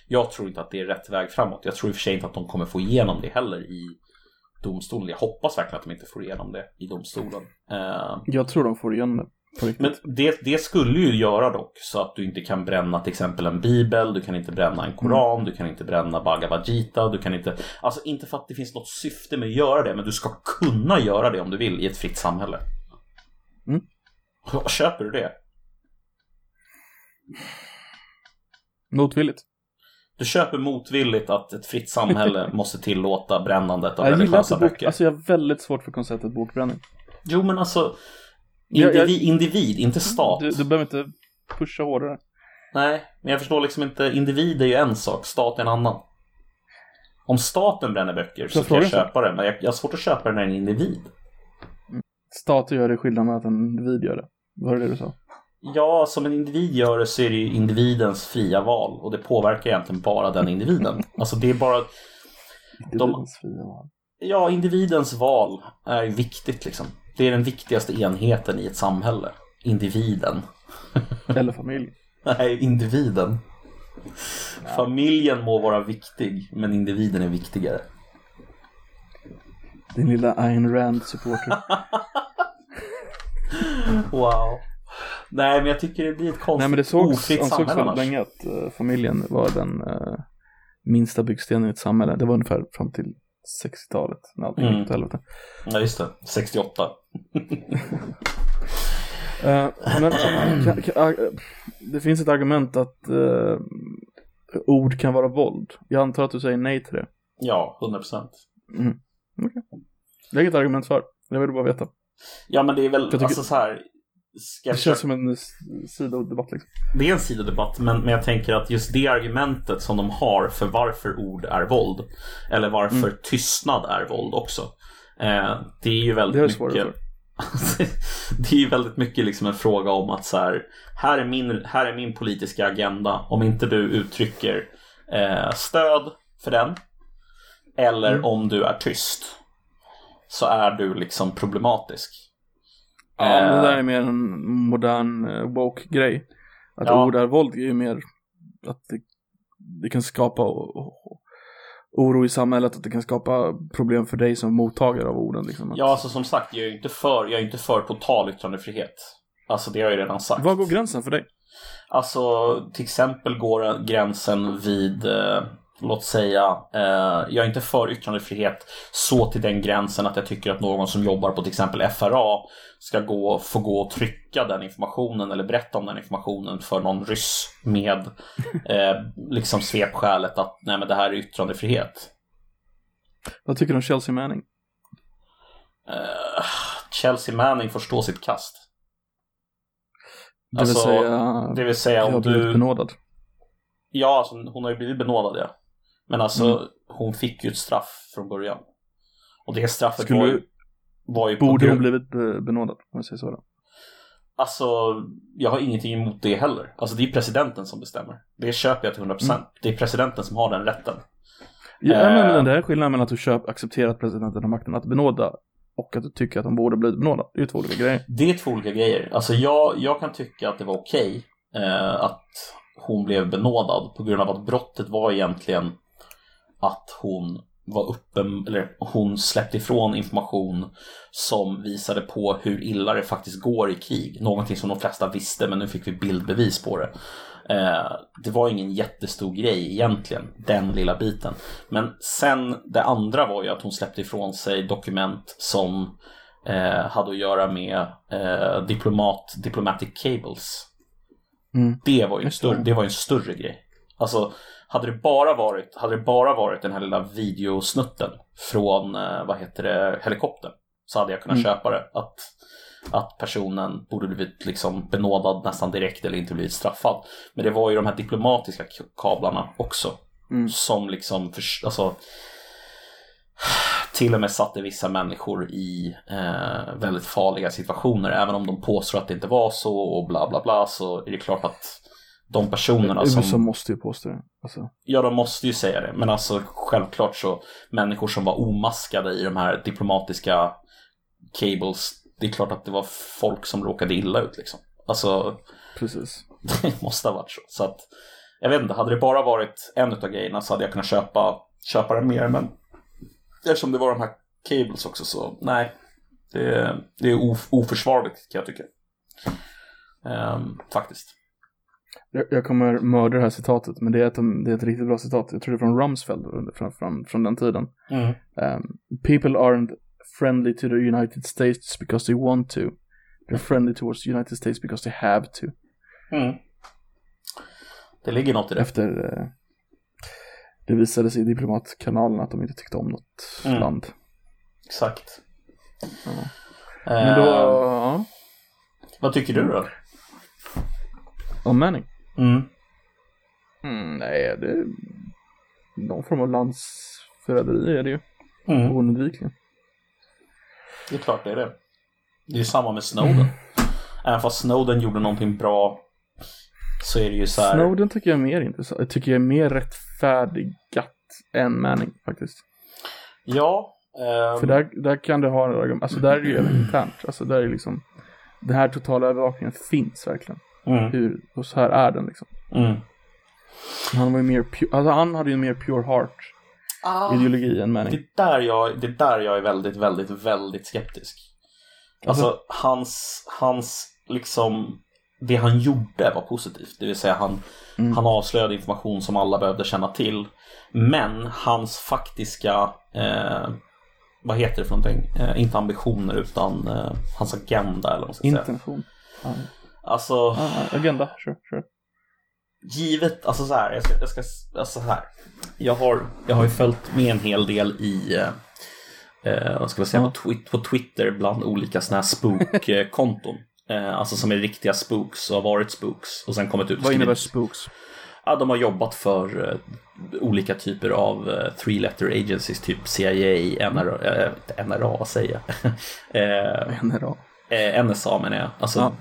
Jag tror inte att det är rätt väg framåt. Jag tror i och för sig inte att de kommer få igenom det heller i domstolen. Jag hoppas verkligen att de inte får igenom det i domstolen. Eh, Jag tror de får igenom det. Men det, det skulle ju göra dock så att du inte kan bränna till exempel en bibel, du kan inte bränna en koran, du kan inte bränna Bhagavad Gita, du kan inte, alltså inte för att det finns något syfte med att göra det, men du ska kunna göra det om du vill i ett fritt samhälle. Mm. Köper du det? Motvilligt. Du köper motvilligt att ett fritt samhälle måste tillåta brännandet av Jag religiösa böcker. alltså jag har väldigt svårt för konceptet bokbränning. Jo men alltså, Jag- jag- individ, individ inte stat. Du, du behöver inte pusha hårdare. Nej, men jag förstår liksom inte. Individ är ju en sak, stat är en annan. Om staten bränner böcker så kan jag köpa det, men jag, jag har svårt att köpa det när en individ. Stater gör det skillnad med att en individ gör det. Var det det du sa? Ja, som en individ gör det så är det ju individens fria val och det påverkar egentligen bara den individen. Alltså det är bara, Individens fria val. ja, individens val är viktigt liksom. Det är den viktigaste enheten i ett samhälle. Individen. Eller familj. Nej, individen. Familjen må vara viktig, men individen är viktigare. Din lilla Ayn Rand-supporter. Wow. Nej, men jag tycker det blir ett konstigt Nej men det sågs, ofritt samhälle väldigt annars. länge att eh, familjen var den eh, minsta byggstenen i ett samhälle. Det var ungefär fram till 60-talet när allting Mm. gick åt helvete. Ja, just det. 68. Eh, men kan, kan, eh, det finns ett argument att eh, ord kan vara våld. Jag antar att du säger nej till det. Ja, 100 procent. Mm. Okej. Det är inget argument för. Jag vill bara veta. Ja, men det är väl tycker- alltså så här. Ska Det känns som en sidodebatt liksom. Det är en sidodebatt, men, men jag tänker att just det argumentet som de har för varför ord är våld, eller varför Mm. tystnad är våld också, eh, det är ju väldigt Det är mycket det är ju väldigt mycket liksom en fråga om att så här, här är min, här är min politiska agenda. Om inte du uttrycker eh, stöd för den eller Mm. om du är tyst så är du liksom problematisk. Ja, men det Eh, där är mer en modern eh, woke-grej. Att Ja. ord är våld är ju mer att det, det kan skapa oro i samhället, att det kan skapa problem för dig som mottagare av orden. Liksom. Ja, alltså som sagt, jag är ju inte för, jag är inte för total yttrandefrihet. Alltså det har jag ju redan sagt. Var går gränsen för dig? Alltså till exempel går gränsen vid, eh, låt säga, eh, jag är inte för yttrandefrihet så till den gränsen att jag tycker att någon som jobbar på till exempel FRA ska gå, få gå och trycka den informationen eller berätta om den informationen för någon ryss med eh, liksom svepskälet att nej men det här är yttrandefrihet. Vad tycker du om Chelsea Manning? Eh, Chelsea Manning får stå sitt kast. Det Alltså, vill säga, Det vill säga jag har om blivit du... benådad. Ja, alltså, hon har ju blivit benådad ja. Men alltså Mm. hon fick ju ett straff från början. Och det straffet Skulle var ju, var ju Borde hon blivit be- benådad, om jag säger så då? Alltså, jag har ingenting emot det heller. Alltså det är presidenten som bestämmer. Det köper jag till 100%. Mm. Det är presidenten som har den rätten. Ja, Eh. men det är skillnaden mellan att du köp, accepterar att presidenten har makten att benåda och att du tycker att de borde blivit benådad. Det är två olika grejer. Det är två olika grejer. Alltså jag, jag kan tycka att det var okej eh, att hon blev benådad på grund av att brottet var egentligen att hon var öppen, eller hon släppte ifrån information som visade på hur illa det faktiskt går i krig. Någonting som de flesta visste men nu fick vi bildbevis på det. Eh, det var ingen jättestor grej egentligen, den lilla biten. Men sen det andra var ju att hon släppte ifrån sig dokument som eh, hade att göra med eh, diplomat, diplomatic cables. Mm. Det var ju en större, det. var en större grej. Alltså, hade det bara varit, hade det bara varit den här lilla videosnutten från, eh, vad heter det, helikoptern så hade jag kunnat Mm. köpa det. Att att personen borde blivit liksom benådad nästan direkt eller inte blivit straffad. Men det var ju de här diplomatiska kablarna också Mm. som liksom, för, alltså, till och med satte vissa människor i eh, väldigt farliga situationer. Även om de påstår att det inte var så och bla bla bla så är det klart att de personerna USA som... måste ju påstå det. Alltså, Ja, de måste ju säga det. Men alltså självklart så människor som var omaskade i de här diplomatiska cables. Det är klart att det var folk som råkade illa ut liksom. Alltså, precis. det måste ha varit så. Så att, jag vet inte, hade det bara varit en av grejerna så hade jag kunnat köpa, köpa den mer. Men eftersom det var de här cables också så nej. Det, det är of, oförsvarligt kan jag tycka. Ehm, faktiskt. Jag, jag kommer mörda det här citatet, men det är, ett, det är ett riktigt bra citat. Jag tror det är från Rumsfeld från, från, från den tiden. Um, people aren't friendly to the United States because they want to. They're friendly towards the United States because they have to. Mm. Det ligger något i det. Efter eh, det visade sig i diplomatkanalen att de inte tyckte om något Mm. land. Exakt. Ja. Men då, ja, Vad tycker du då? om Manning. Mm. Mm, nej, det är någon form av landsförräderi är det ju. Mm. Oundvikligen. Det är klart det är det. Det är samma med Snowden. Även fast Snowden gjorde någonting bra så är det ju så här. Snowden tycker jag är mer intressant. Jag tycker jag är mer rättfärdigat än Manning faktiskt. Ja. ehm, För där, där kan du ha en argument, alltså där är det ju även internt. Alltså där är liksom, den här totala övervakningen finns verkligen. Mm, Hur, och så här är den liksom. mm. Han var ju mer, pu- alltså han hade ju en mer pure heart Ah, ideologi än det, Manning. är där jag, det är där jag är väldigt, väldigt, väldigt skeptisk. Alltså hans, hans liksom, det han gjorde var positivt. Det vill säga han, Mm. han avslöjade information som alla behövde känna till. Men hans faktiska, eh, vad heter det för någonting? Eh, inte ambitioner utan eh, hans agenda eller vad man ska säga. Intention. Ja, Alltså, ja, agenda, sure, sure. givet, alltså så här, jag ska, jag ska alltså så här. Jag har, jag har ju följt med en hel del i, eh, eh, vad ska man säga, Ja. på, twi- på Twitter bland olika sådana här spook-konton. Eh, alltså som är riktiga spooks och har varit spooks och sen kommit ut Vad innebär spooks? Ja, de har jobbat för eh, olika typer av eh, three letter agencies, typ CIA, NRA, NRA vad säger jag? NRA. NSA menar jag. Alltså, Ja.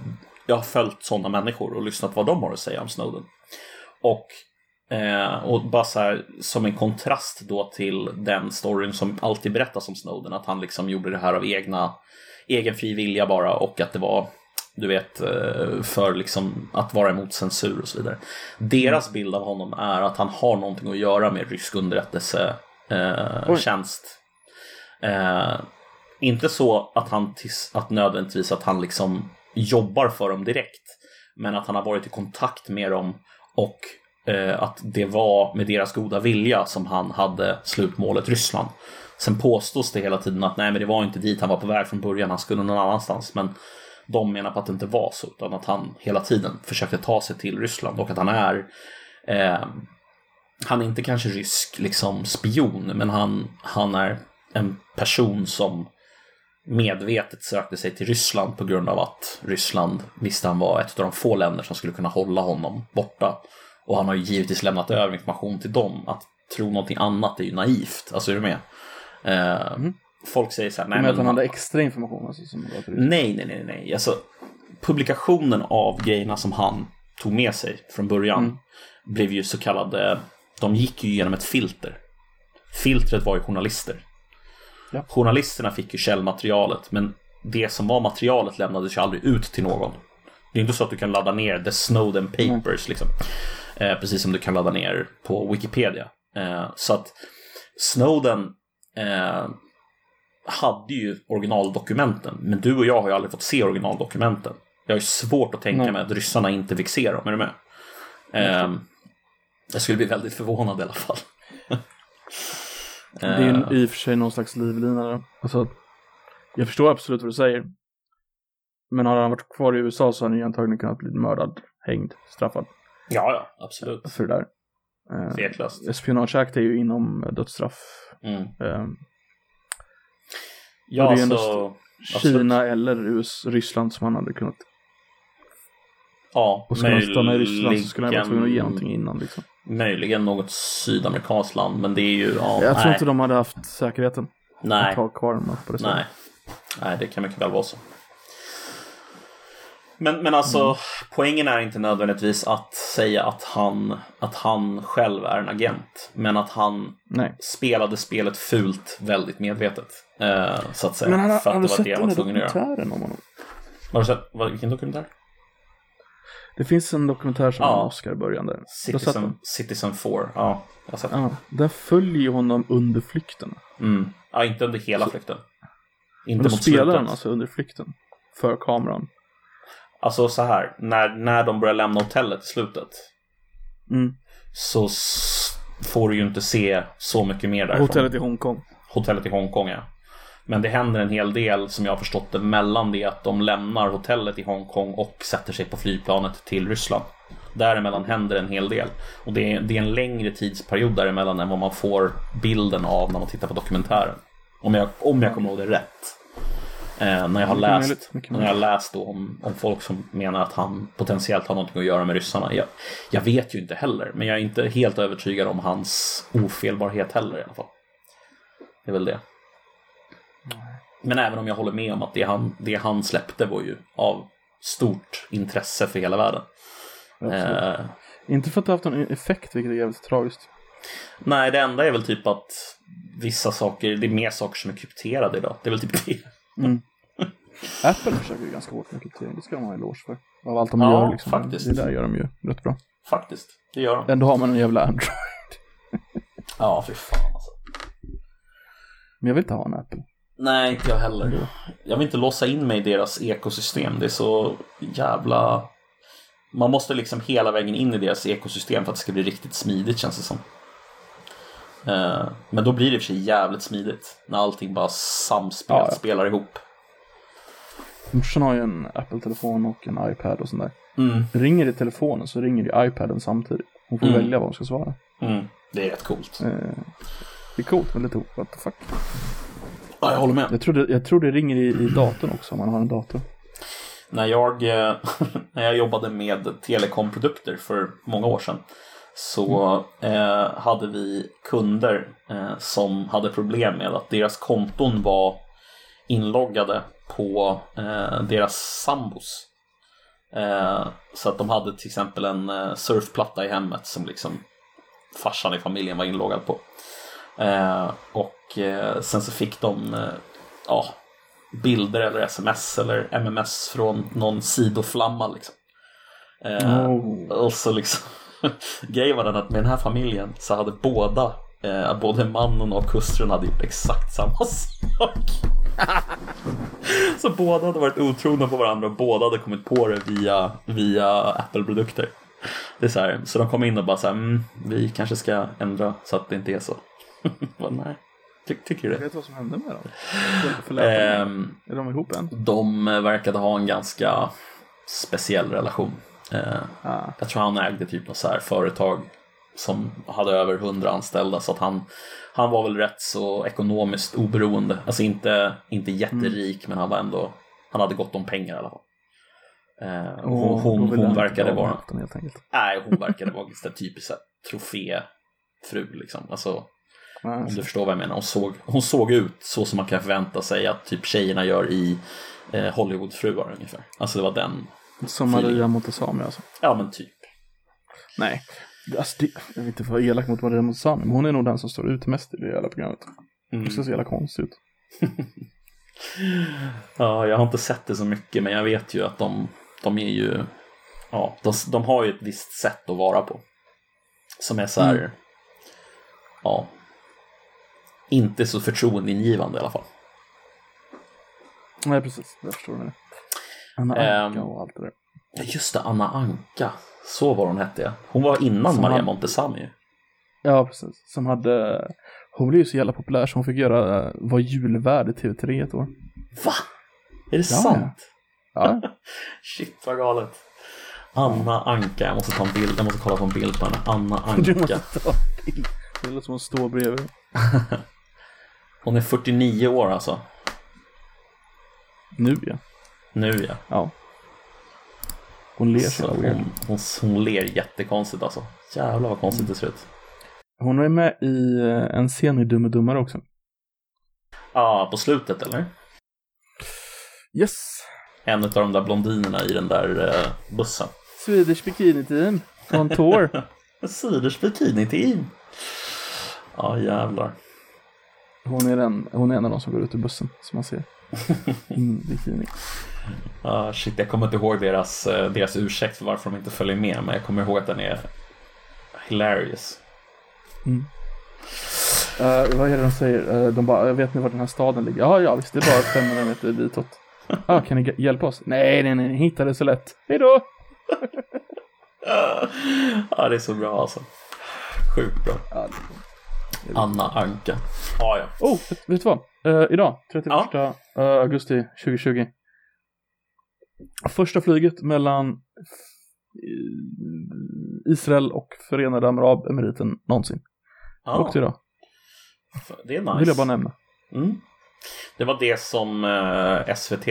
Jag har följt sådana människor och lyssnat vad de har att säga om Snowden. Och, eh, och bara så här, som en kontrast då till den storyn som alltid berättas om Snowden, att han liksom gjorde det här av egna, egen fri vilja bara och att det var du vet, eh, för liksom att vara emot censur och så vidare. Deras bild av honom är att han har någonting att göra med rysk underrättelsetjänst. Eh, eh, inte så att han att nödvändigtvis att han liksom jobbar för dem direkt. Men att han har varit i kontakt med dem och eh, att det var med deras goda vilja som han hade slutmålet Ryssland. Sen påstås det hela tiden att nej men det var inte dit han var på väg från början, han skulle någon annanstans. Men de menar på att det inte var så, utan att han hela tiden försökte ta sig till Ryssland och att han är eh, han är inte kanske rysk liksom spion, men han, han är en person som medvetet sökte sig till Ryssland på grund av att Ryssland visste han var ett av de få länder som skulle kunna hålla honom borta. Och han har ju givetvis lämnat över information till dem. Att tro någonting annat är ju naivt. Alltså är du med? Eh, Folk säger så här, Nej, nej men att han men hade extra information alltså, som Nej, nej, nej, nej. Alltså, publikationen av grejerna som han tog med sig från början Mm. blev ju så kallade, de gick ju genom ett filter. Filtret var ju journalister. Ja. Journalisterna fick ju källmaterialet, men det som var materialet lämnades ju aldrig ut till någon. Det är inte så att du kan ladda ner The Snowden Papers, liksom. Eh, precis som du kan ladda ner på Wikipedia. Eh, så att Snowden eh, hade ju originaldokumenten, men du och jag har ju aldrig fått se originaldokumenten. Jag har ju svårt att tänka Nej. mig att ryssarna inte fick se dem, är du med? Ehm, jag skulle bli väldigt förvånad i alla fall. Det är ju i och för sig någon slags livlina. då. Alltså, jag förstår absolut vad du säger. Men har han varit kvar i USA så har han ju antagligen kunnat bli mördad, hängd, straffad Ja, ja, absolut. för det där. Eh, Tveklöst. Espionage Act är ju inom dödsstraff. Mm. Eh, Ja, det är ändå så... Kina eller US, Ryssland som han hade kunnat. Ja, Och ska han stanna i Ryssland så skulle han vara tvungen att ge någonting innan liksom. Möjligen något sydamerikanskt land, men det är ju... Ja, Jag tror nej, inte de hade haft säkerheten nej, att ha kvar dem på det nej. Nej, det kan mycket väl vara så. Men, men alltså, Mm. poängen är inte nödvändigtvis att säga att han, att han själv är en agent, men att han Nej. spelade spelet fult väldigt medvetet. Eh, så att säga. Men han, för har att du det var sett det han var tvungen att göra. dokumentären om honom? Har du sett vilken dokumentär? Det finns en dokumentär som Ja. Oscar sett Citizen? Citizen 4. Ja, jag har sett. Ja, där följer honom under flykten. Mm. Ja, inte under hela flykten. Men Inte då mot spelar han alltså under flykten. För kameran. Alltså så här, när, när de börjar lämna hotellet i slutet Mm. så s- får du ju inte se så mycket mer därifrån. Hotellet i Hongkong. Hotellet i Hongkong, ja. Men det händer en hel del som jag har förstått det mellan det att de lämnar hotellet i Hongkong och sätter sig på flygplanet till Ryssland. Däremellan händer en hel del. Och det är, det är en längre tidsperiod däremellan än vad man får bilden av när man tittar på dokumentären. Om jag, om jag kommer ihåg det rätt. Eh, när jag har läst, när jag läst om, om folk som menar att han potentiellt har någonting att göra med ryssarna. Jag, jag vet ju inte heller, men jag är inte helt övertygad om hans ofelbarhet heller i alla fall. Det är väl det. Men även om jag håller med om att det han, det han släppte var ju av stort intresse för hela världen. Eh, Inte för att det haft någon effekt, vilket är jävligt tragiskt. nej, det enda är väl typ att vissa saker, det är mer saker som är krypterade idag. Det är väl typ det. Apple försöker ju ganska hårt med kryptering, det ska de ha en eloge för. Av allt de Ja, gör liksom. faktiskt. Det där gör de ju rätt bra. Faktiskt, det gör de. Ändå har man en jävla Android. Ja, fy fan alltså. Men jag vill inte ha en Apple. Nej, inte jag heller. Jag vill inte låsa in mig i deras ekosystem. Det är så jävla... Man måste liksom hela vägen in i deras ekosystem för att det ska bli riktigt smidigt känns det som. Eh, Men då blir det i och för sig jävligt smidigt när allting bara samspelat Ja, ja. spelar ihop. Morsan har ju en Apple-telefon och en iPad och sånt där. Mm. Ringer i telefonen så ringer det iPaden samtidigt. Hon får Mm. välja vad hon ska svara. Mm. Det är rätt coolt. Eh, det är coolt, men lite what the fuck. Ja, jag håller med. Jag tror det, jag tror det ringer i, i datorn också om man har en dator. När jag, eh, när jag jobbade med telekomprodukter för många år sedan så eh, hade vi kunder eh, som hade problem med att deras konton var inloggade på eh, deras sambos. Eh, så att de hade till exempel en eh, surfplatta i hemmet som liksom farsan i familjen var inloggad på. Eh, och eh, sen så fick de eh, ja, bilder eller sms eller MMS från någon sidoflamma liksom. Oh. Och så liksom Grejen var den att med den här familjen så hade båda Både mannen och hustrun hade gjort exakt samma sak. så båda hade varit otrogna på varandra och båda hade kommit på det via, via Apple-produkter. Det är så, här, så de kom in och bara så här, mm, vi kanske ska ändra så att det inte är så. Bara, Nej, Ty, tycker du Jag det? vet vad som hände med dem. Förlät. Ehm, Är de ihop än? de verkade ha en ganska speciell relation. Eh, Ah. jag tror han ägde typ något så här företag som hade över hundra anställda så att han, han var väl rätt så ekonomiskt oberoende. Alltså inte, inte jätterik men han var ändå, han hade gott om pengar i alla fall. Eh, och hon, hon, hon verkade vara, den helt enkelt. nej hon verkade vara en typisk så här troféfru liksom. Alltså Om du förstår vad jag menar. Hon såg, hon såg ut så som man kan förvänta sig att typ tjejerna gör i eh, Hollywoodfruar ungefär. Alltså det var den, Som Maria Montazami alltså. ja men typ. Nej. Alltså, det, jag vill inte vara elak mot Maria Montazami, men hon är nog den som står ut mest i det hela programmet. Mm. Det ser så jävla konstigt ut. Ja, jag har inte sett det så mycket men jag vet ju att de, de är ju, ja, de, de har ju ett visst sätt att vara på. Som är så här, Mm. ja, inte så förtroendeingivande i alla fall. Nej, precis. Jag förstår det. Anna Ehm, Anka och allt det där. Ja, Just det, Anna Anka. Så var hon hette ja. Hon var innan Som Maria Montazami. ju. Ja, precis. Som hade... Hon blev ju så jävla populär så hon fick göra, vara julvärd i TV3 ett år. Va? Är det Ja, sant? Ja, Shit vad galet. Anna Anka, jag måste ta en bild, jag måste kolla på en bild på henne. Anna du Anka. måste ta bild. Det låter som att stå bredvid. Hon är 49 år alltså. Nu ja. Nu ja. Ja. Hon ler så hon, hon, hon ler jättekonstigt alltså. Jävlar vad konstigt det ser ut. Hon är med i eh, en scen i Dum och Dummare också. Ja, på slutet eller? Yes! En av de där blondinerna i den där eh, bussen. Swedish Bikini Team on tour. Siders bikini-team. Ja, jävlar. Hon är, den, hon är en av de som går ut ur bussen, som man ser. Bikini. Ah, shit, jag kommer inte ihåg deras, eh, deras ursäkt för varför de inte följer med, men jag kommer ihåg att den är hilarious. Uh, vad är det de säger? Uh, de bara, vet ni var den här staden ligger? Ja, ja, visst, det är bara 500 meter ditåt. Ah, kan ni hjälpa oss? Nej, nej, nej, ni hittar det så lätt. Hej då! Ja, det är så bra alltså. Sjukt bra. Ja, Anna Anka. Ah, ja. Oh, vet, vet du vad? Eh, idag, 31 eh, augusti 2020. Första flyget mellan eh, Israel och Förenade Arabemiriten någonsin. Ja, Åkte idag. det är Det nice. vill jag bara nämna. Mm. Det var det som eh, SVT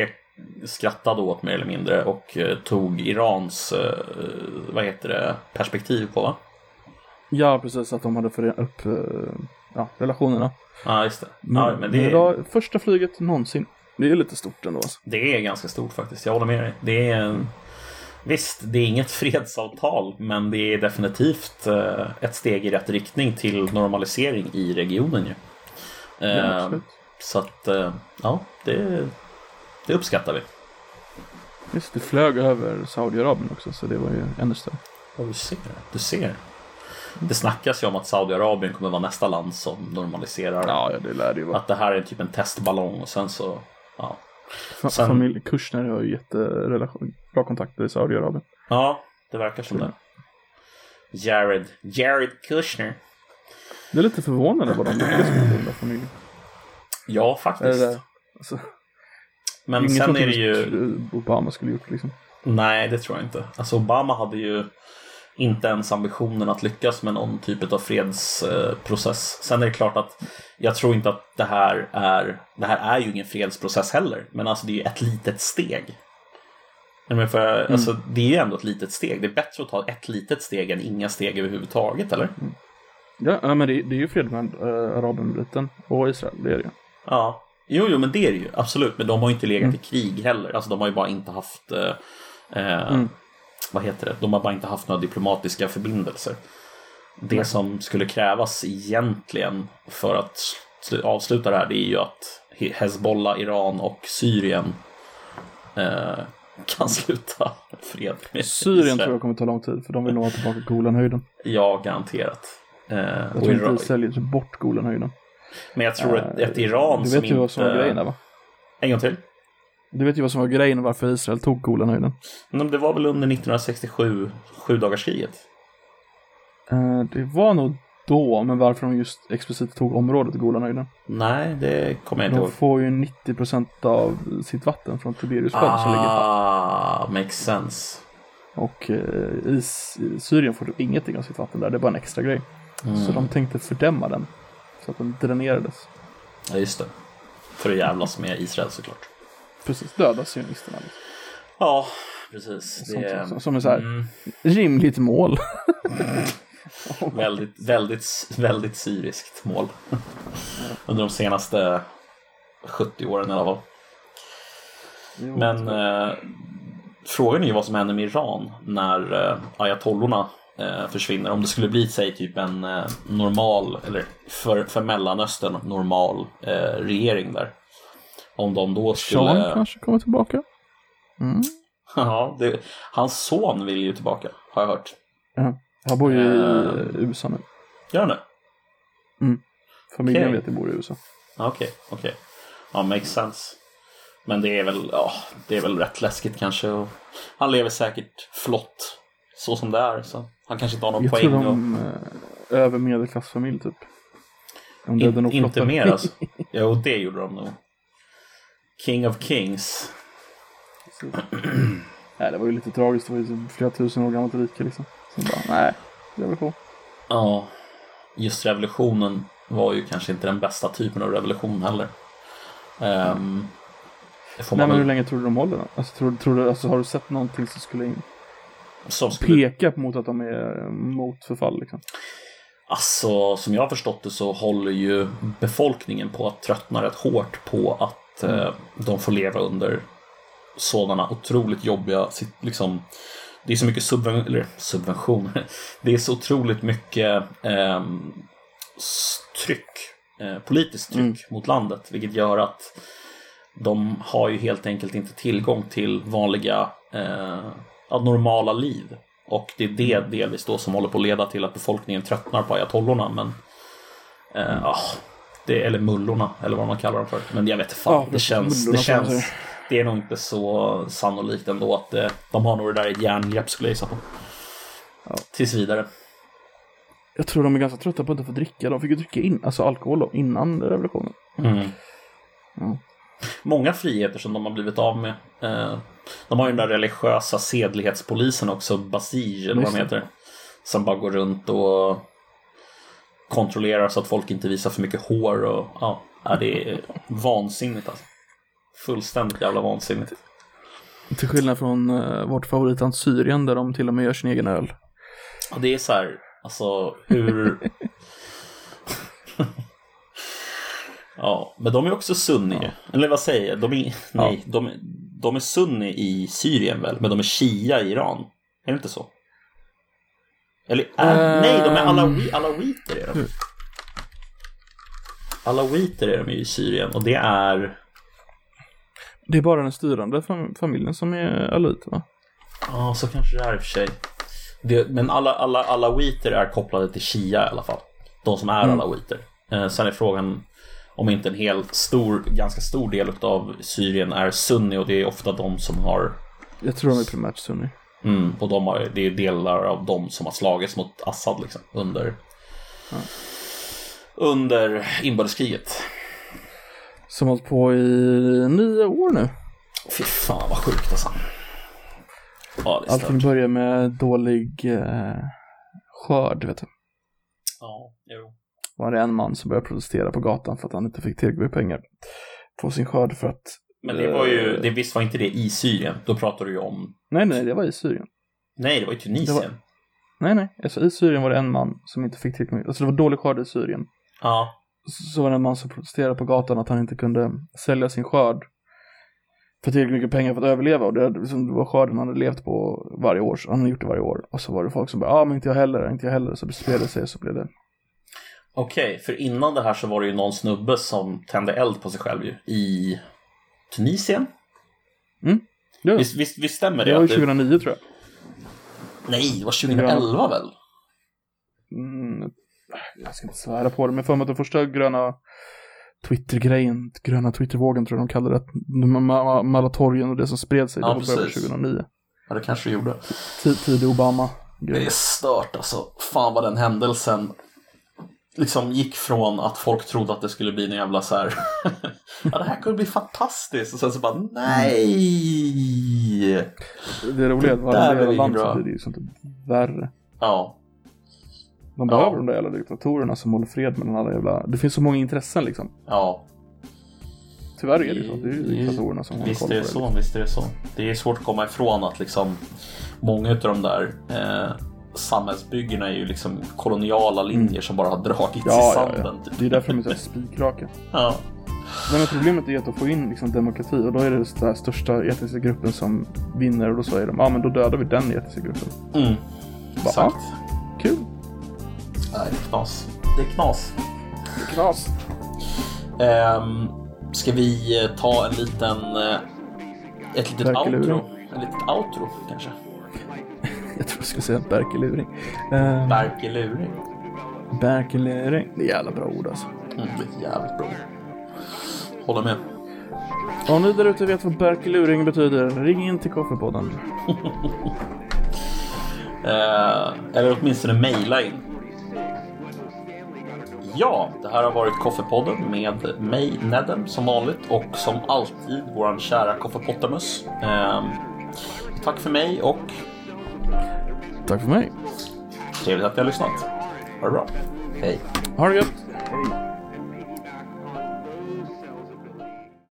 skrattade åt mer eller mindre och tog Irans, vad heter det, perspektiv på va? Ja, precis, att de hade förenat upp eh, ja, relationerna. Ja, just det. Men, ja, men det, är, idag, första flyget någonsin. Det är lite stort ändå alltså. det är ganska stort faktiskt, jag håller med dig. Det är. Visst, det är inget fredsavtal, men det är definitivt eh, ett steg i rätt riktning till normalisering i regionen ju. Ja, Eh, absolut. så att, eh, ja, det, det uppskattar vi. Just det, flög över Saudiarabien också, så det var ju ännu större. Ja, du ser. Du ser. Det snackas ju om att Saudiarabien kommer vara nästa land som normaliserar. Ja, ja det lär det ju vara. Att det här är typ en testballong och sen så, ja. Sen- Familj Kushner har ju jätterelation, bra kontakter i Saudiarabien. Ja, det verkar som det. Jared, Jared Kushner. Det är lite förvånande vad de lyckas med den där familjen. Ja, faktiskt. där? Alltså, Men sen är det typ ju, Obama skulle gjort liksom. nej det tror jag inte. Alltså Obama hade ju inte ens ambitionen att lyckas med någon typ av fredsprocess. Sen är det klart att jag tror inte att det här är, det här är ju ingen fredsprocess heller. Men alltså det är ju ett litet steg. Men för, alltså, det är ju ändå ett litet steg. Det är bättre att ta ett litet steg än inga steg överhuvudtaget, eller? Ja, ja, men det, det är ju fred med äh, Arabemiriten och Israel, det är det ju. Ja. Jo, jo, men det är det ju. Absolut. Men de har ju inte legat i krig heller. Alltså de har ju bara inte haft... Eh, eh, Vad heter det? De har bara inte haft några diplomatiska förbindelser. Det som skulle krävas egentligen för att sl- avsluta det här det är ju att He- Hezbollah, Iran och Syrien eh, kan sluta fred med Syrien Israel. tror jag kommer ta lång tid, för de vill nog ha tillbaka Golanhöjden. Ja, garanterat. Eh, Jag och tror inte Iran- säljer sig bort Golanhöjden. Men jag tror att ett Iran Du som vet ju vad som var inte- grejen där va? En gång till. Du vet ju vad som var grejen varför Israel tog Golanhöjden. Men det var väl under 1967, sjudagarskriget? Eh, det var nog då, men varför de just explicit tog området Golanhöjden. Nej, det kommer jag inte De ihåg. får ju 90% av sitt vatten från Tiberius sjön som ligger. Ah, makes sense. Och eh, i Syrien får du ingenting av sitt vatten där, det är bara en extra grej. Mm. Så de tänkte fördämma den. Så att den dränerades. Ja, just det. För att jävlas med Israel såklart. Precis, döda sionisterna. Liksom. Ja, precis. Det Sånt är som, som är så här, mm, rimligt mål. väldigt, väldigt, väldigt syriskt mål. Under de senaste 70 åren i alla fall. Men eh, frågan är ju vad som händer med Iran när eh, ayatollorna eh, försvinner. Om det skulle bli, säg typ en eh, normal, eller för, för Mellanöstern normal eh, regering där. Om de då skulle... Sean kanske kommer tillbaka. Mm. Ja, det, hans son vill ju tillbaka, har jag hört. Ja. Han bor ju i Eh. USA nu. Gör han det? Familjen okej. vet jag bor i USA. Okej, okej. Ja, makes sense. Men det är väl, ja, det är väl rätt läskigt kanske. Och han lever säkert flott så som det är. Så han kanske inte har någon Jag poäng. tror och... de eh, över medelklassfamilj typ. De In, inte mer alltså. Jo, det gjorde de nog. King of Kings. nej, det var ju lite tragiskt. Det var ju flera tusen år gammalt rike liksom. Så bara, nej, revolution. Ja, just revolutionen var ju kanske inte den bästa typen av revolution heller. Får Nej, men hur länge tror du de håller då? Alltså, tror, tror du, alltså, har du sett någonting som skulle in, som skulle, peka mot att de är mot förfall liksom? Alltså, som jag har förstått det så håller ju befolkningen på att tröttna rätt hårt på att eh, de får leva under sådana otroligt jobbiga, liksom, det är så mycket subven- eller, subventioner, det är så otroligt mycket s- tryck, eh, politiskt tryck Mm. mot landet, vilket gör att de har ju helt enkelt inte tillgång till vanliga, eh, normala liv. Och det är det delvis då som håller på att leda till att befolkningen tröttnar på ayatollorna. Men, eh, ah, det, eller mullorna, eller vad man kallar dem för. Men jag vet fan, Ja, det precis, känns, det känns, det är nog inte så sannolikt ändå att eh, de har nog det där i järngrepp skulle jag gissa på. Ja. Tills vidare. Jag tror de är ganska trötta på att inte få dricka. De fick ju dricka in, alltså alkohol då, innan revolutionen. Mm. Ja. Många friheter som de har blivit av med. Eh, de har ju den där religiösa sedlighetspolisen också, Basij eller vad de det. heter. Som bara går runt och kontrollerar så att folk inte visar för mycket hår och ja, ja, det är vansinnigt alltså. Fullständigt jävla vansinnigt. Till skillnad från uh, vårt favoritland Syrien där de till och med gör sin egen öl. Och det är så här, alltså hur... ja, men de är också sunni. Eller vad säger jag? De är, nej, de, de är sunni i Syrien väl? Men de är shia i Iran. Är det inte så? Eller, är, Ehm. nej, de är alawi, alawiter är de. Alawiter är de i Syrien och det är... Det är bara den styrande fam- familjen som är alawit va? Ja, så kanske det är i och för sig. Det, men alla, alla alawiter är kopplade till shia i alla fall. De som är Mm. alawiter. Eh, sen är frågan om inte en helt stor, ganska stor del av Syrien är sunni och det är ofta de som har Jag tror de är primärt sunni. Mm, och de har, det är delar av dem som har slagits mot Assad liksom, under, under inbördeskriget. Som hållit på i nio år nu. Fy fan vad sjukt alltså. Ja, det är Allting börjar med dålig eh, skörd vet du. Ja, jo. Var det en man som började protestera på gatan för att han inte fick tillräckligt med pengar på sin skörd för att Men det var ju, Eh. det, visst var inte det i Syrien? Då pratar du ju om, Nej, nej, det var i Syrien. nej det var i Tunisien. Nej, nej, alltså i Syrien var det en man som inte fick tillräckligt med, alltså det var dålig skörd i Syrien. Ja, Så var det en man som protesterade på gatan att han inte kunde sälja sin skörd för tillräckligt mycket pengar för att överleva och det, liksom, det var skörden han hade levt på varje år, så han hade gjort det varje år. Och så var det folk som bara, ja ah, men inte jag heller, inte jag heller, så spred det sig så blev det. okej, för innan det här så var det ju någon snubbe som tände eld på sig själv ju, i Tunisien. Ja, Visst, visst, visst stämmer det? det var ju att det- 2009 tror jag. Nej, det var 2011 väl? Mm, jag ska inte svära på det, men för mig att den första gröna Twitter-grejen, gröna Twitter-vågen tror jag de kallade det, Ma- Ma- Malatorgen och det som spred sig, Ja, det var precis. 2009. Ja, det kanske det gjorde. Tid- Tidig Obama. Det är stört alltså. Fan vad den händelsen liksom gick från att folk trodde att det skulle bli en jävla så här. ja, det här kunde bli fantastiskt. Och sen så bara nej. Det roliga är att varje land så blir det ju sånt värre. Ja, Ja. behöver de där jävla diktatorerna som håller fred med den här jävla... Det finns så många intressen liksom. ja. Tyvärr är det ju så. Det är ju diktatorerna som håller Visst koll är på det det. så, visst är det så. Det är svårt att komma ifrån att liksom många av de där eh, samhällsbyggena är ju liksom koloniala linjer som bara har dragits i Mm. Ja, ja, sanden. ja. Typ. Det är därför de är så spikraka. Ja. Men problemet är att få in liksom, demokrati och då är det den största etniska gruppen som vinner och då säger de ja ah, men då dödar vi den etniska gruppen. Mm. Bara, Exakt. ah, kul. Nej, det är knas. Det är knas. Knas. Ehm, ska vi eh, ta en liten, eh, ett litet outro? En litet outro kanske? Jag tror jag skulle säga Berkeluring. Uh, Berkeluring. Berkeluring. Det är jävla bra ord alltså. Mm, det är jävligt bra. Håller med. Om ni där ute vet vad Berkeluring betyder, ring in till Koffepodden. Eh, eller åtminstone mejla in. Ja, det här har varit Koffepodden med mig, Nedden, som vanligt och som alltid våran kära Koffepottamus. Eh, tack för mig och Tack för mig. trevligt att ni har lyssnat. Ha det bra. Hej. Ha det gött. Hej.